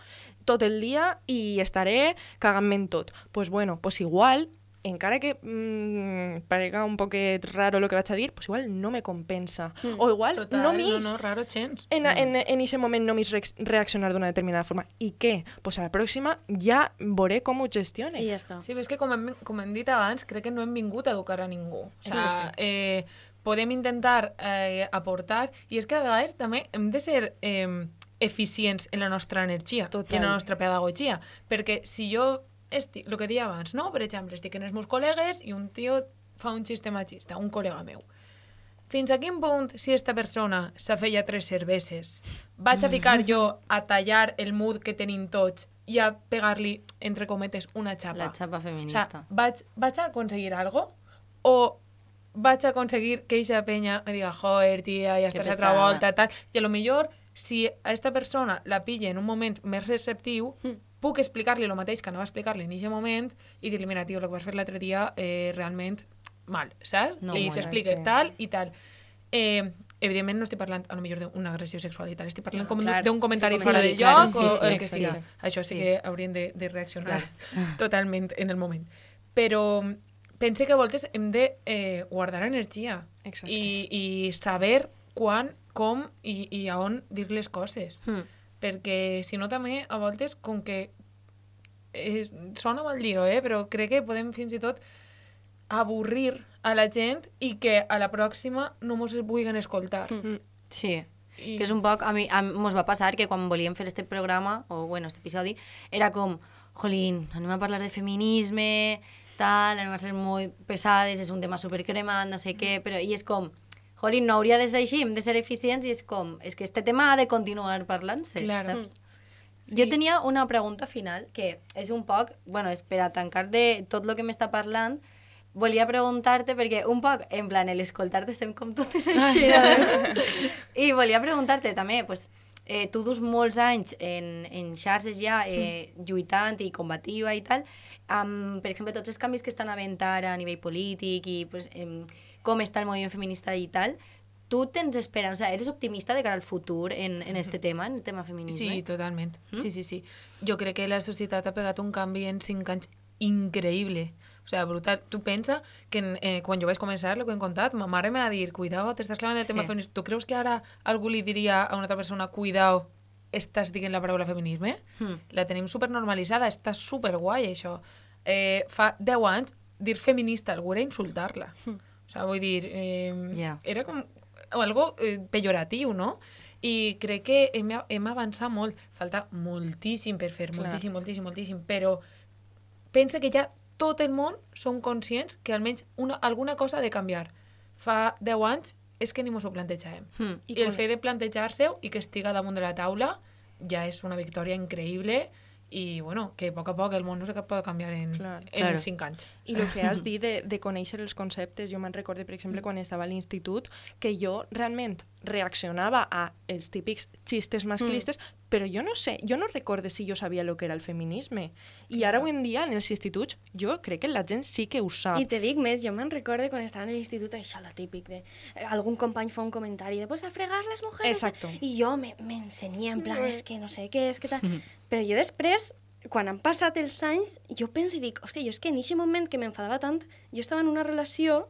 tot el dia i estaré cagant-me en tot. Pues bueno, pues igual, encara que mm, parega un poquet raro el que vaig a dir, pues igual no me compensa. O igual Total, no no, m'is no, raro gens. en, en, en ese moment no reac- reaccionar d'una determinada forma. I què? Pues a la pròxima ja veuré com ho gestione. I ja està. Sí, però és que com hem, com hem dit abans, crec que no hem vingut a educar a ningú. O sea, eh, podem intentar eh, aportar, i és que a vegades també hem de ser eh, eficients en la nostra energia Total. i en la nostra pedagogia, perquè si jo estic, el que deia abans, no? per exemple, estic en els meus col·legues i un tio fa un xiste machista, un col·lega meu. Fins a quin punt, si esta persona s'ha fet ja tres cerveses, vaig a ficar jo a tallar el mood que tenim tots i a pegar-li, entre cometes, una xapa? La xapa O feminista. sea, vaig, vaig a aconseguir algo o vaig a aconseguir que eixa penya me diga, joder, tia, ja estàs a altra pesada." volta, tal. I a lo millor, si a esta persona la pilla en un moment més receptiu, puc explicar-li el mateix que anava a explicar-li en aquest moment i dir-li, mira, tio, el que vas fer l'altre dia eh, realment mal, saps? No, I que- tal i tal. Eh, evidentment no estic parlant a lo millor d'una agressió sexual i tal, estic parlant No, com clar. d'un comentari Sí, fora de lloc sí, o sí, el que siga. Això sí, Sí. que haurien de, de reaccionar [LAUGHS] totalment en el moment. Però pense que a voltes hem de eh, guardar energia Exacte. i, i saber quan, com i, i a on dir les coses. Hmm. Perquè si no també a voltes com que eh, sona mal dir-ho, eh? però crec que podem fins i tot avorrir a la gent i que a la pròxima no mos vulguin escoltar. Sí. I... Que és un poc... A mi, a mi mos va passar que quan volíem fer este programa, o bueno, este episodi, era com, jolín, anem a parlar de feminisme, tal, anem a ser molt pesades, és un tema supercremat, no sé què, però... I és com, jolín, no hauria de ser així, hem de ser eficients, i és com, és que este tema ha de continuar parlant-se, Claro. saps? Jo tenia una pregunta final, que és un poc, bueno, és per a tancar de tot el que m'està parlant, volia preguntar-te, perquè un poc, en plan, l'escoltar-te estem com totes així, eh? I volia preguntar-te també, pues, eh, tu dus molts anys en, en xarxes ja eh, lluitant i combativa i tal, amb, per exemple, tots els canvis que estan havent ara a nivell polític i pues, em, com està el moviment feminista i tal, tu tens esperança, o sea, eres optimista de cara al futur en, en este tema, en el tema feminisme? Sí, totalment. Mm? Sí, sí, sí. Jo crec que la societat ha pegat un canvi en cinc anys increïble. O sea, brutal. Tu pensa que eh, quan jo vaig començar, el que hem contat, ma mare me va dir, cuidao, t'estàs clavant el Sí. tema feminisme. Tu creus que ara algú li diria a una altra persona, cuidao, estàs dient la paraula feminisme? Hmm. La tenim supernormalitzada, està superguai això. Eh, fa 10 anys, dir feminista a algú era insultar-la. O sea, vull dir, eh, Ja. era com o algo eh, pejoratiu, no? I crec que hem, hem avançat molt. Falta moltíssim per fer, Clar. moltíssim, moltíssim, moltíssim, però pensa que ja tot el món som conscients que almenys una, alguna cosa ha de canviar. Fa 10 anys és que ni mos ho plantejàvem. Hmm. I, el fet de plantejar-se i que estiga damunt de la taula ja és una victòria increïble i, bueno, que a poc a poc el món no sé què pot canviar en, Clar. en Claro. 5 anys. I el que has [LAUGHS] dit de, de conèixer els conceptes, jo me'n recordo, per exemple, quan estava a l'institut, que jo realment reaccionava a els típics xistes masclistes, però jo no sé, jo no recorde si jo sabia el que era el feminisme. I ara avui en dia, en els instituts, jo crec que la gent sí que ho sap. I te dic més, jo me'n recordo quan estava en l'institut, això, lo típic de... eh, algun company fa un comentari de, pues a fregar les mujeres. Exacto. I jo me, me ensenyia en plan, és que no sé què, és que tal... Però jo després, quan han passat els anys, jo penso i dic, hòstia, jo és que en aquest moment que m'enfadava tant, jo estava en una relació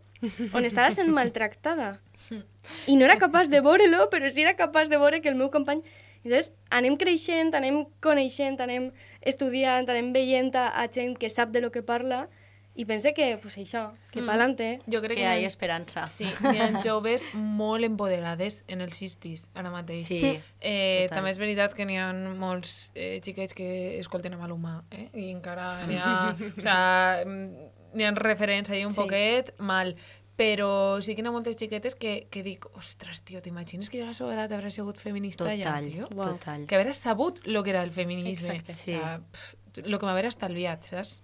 on estava sent [LAUGHS] maltractada. I no era capaç de veure-lo, però sí era capaç de veure que el meu company... Llavors, anem creixent, anem coneixent, anem estudiant, anem veient a, a gent que sap de lo que parla i pense que, pues això, que mm. pa'lante. Jo crec Que que, hi ha esperança. Sí, hi ha joves molt empoderades en els sistis ara mateix. Sí, eh, total. també és veritat que n'hi ha molts eh, xiquets que escolten a Maluma, eh? i encara n'hi ha... o sea, mm, n'hi ha referents ahí un Sí. poquet mal, però sí que n'hi ha moltes xiquetes que, que dic, ostres, tio, t'imagines que jo a la seva edat hauré sigut feminista Total, ja, tio? total. Que haver sabut lo que era el feminisme. Exacte. O sea, pf, lo que m'haver estalviat, saps?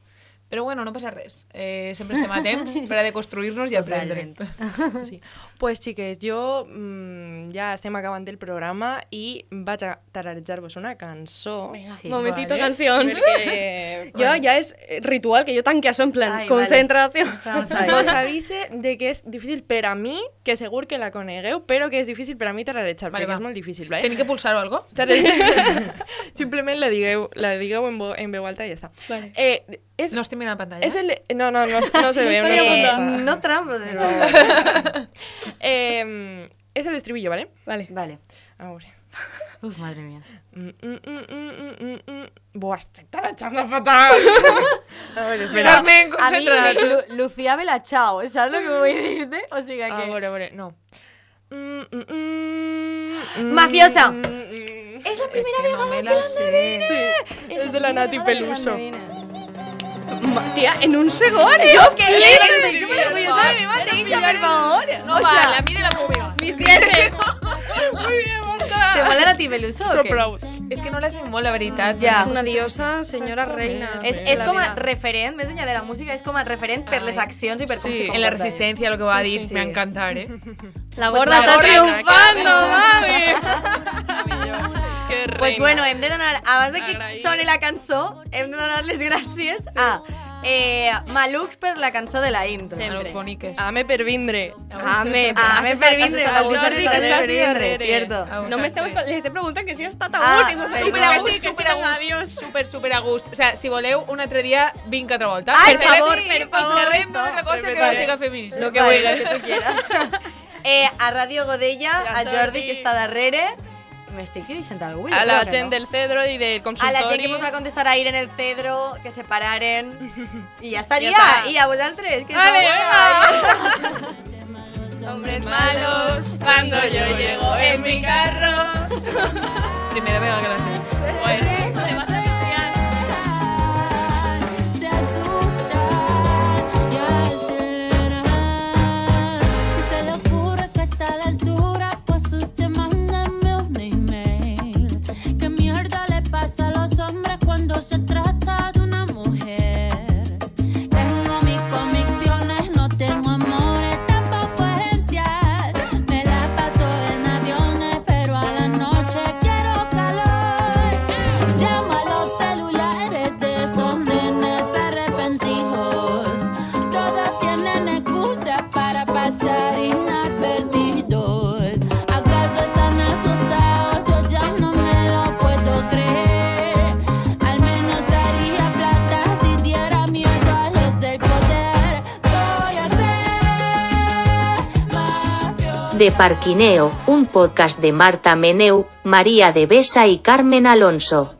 Però bueno, no passa res. Eh, sempre estem a temps [LAUGHS] per a deconstruir-nos i aprendre. Totalment. [LAUGHS] Sí. Pues xiques, jo mm, ja estem acabant el programa i vaig a tararejar-vos una cançó. Sí. Momentito Vale. canción. Perquè, [LAUGHS] Jo ja és ritual que jo tanque això en plan Ai, vale. concentració. Vamos a ver. Vos avise de que és difícil per a mi, que segur que la conegueu, però que és difícil per a mi tararejar, Vale, perquè va. és molt difícil, ¿vale? Tenim que pulsar o algo? [LAUGHS] [LAUGHS] Simplement la digueu, la digueu en, vo, en veu alta i ja està. Vale. Eh, és, No estic mirant la pantalla. és el... No, no, no, no se veu. No Eh, veu. no trampo, pero... eh, és el estribillo, ¿vale? Vale. Vale. A veure. Uf, madre mía. Mm, mm, mm, mm, mm, mm, mm. Buah, estic tarachando fatal. a [LAUGHS] veure, espera. Carmen, A mí, concentra't. Lu- Lucía Vela Chao, ¿sabes lo que voy a decirte? O sea A que... veure, a veure, no. Mm, mm, mm, mm, Mafiosa. mm, mm. Es la És primera que no me la sé. Sí, és de la Nati Peluso. Tia, en un segon, eh? Yo que le Sí, estoy súper orgullosa de mi mateixa, por favor. No val, a mi de la pública. Muy bien, Marta. ¿Te mola Nati Peluso o So qué? proud. És que no la sé molt, la veritat. Ja. És una diosa, senyora reina. És, és com a referent, més enllà de la música, és com a referent per les accions i per com Sí. s'hi En la comporta. resistència, lo que va Sí, dir, sí. me encantar, eh? La Pues gorda la està gorda, triomfando, [LAUGHS] mami! Que Pues reina. bueno, hem de donar, abans de que Agraïda. soni la cançó, hem de donar les gràcies a eh, Malux per la cançó de la intro. A los boniques. Ame per vindre. Ame, [LAUGHS] Ah, me per vindre, estat Jordi, a que estàs per vindre, darrere. cierto. A No me esteu vosaltres. escoltant, li estic preguntant que si ha estat a Ah, gust. perdó. super a a gust, super sí, a gust. Super, super a gust. O sea, si voleu, un altre dia, vinc altra volta. Ai, Per per favor, per favor, Xerrem d'una altra cosa que no siga feminisme. Lo que lo que tú quieras. [LAUGHS] eh, a Radio Godella, a Jordi. Jordi, que està darrere. M'estic deixant algú? A la gent no. del Cedro i del A consultori. la gent que ens va contestar ahir en el Cedro, que se pararen. [LAUGHS] I ja estaria. Ja està. I a vosaltres, que Vale, sou [LAUGHS] Hombres malos, cuando yo llego en mi carro. Primera vegada que la sé. Bueno, De Parquineo, un podcast de Marta Meneu, María de Besa y Carmen Alonso.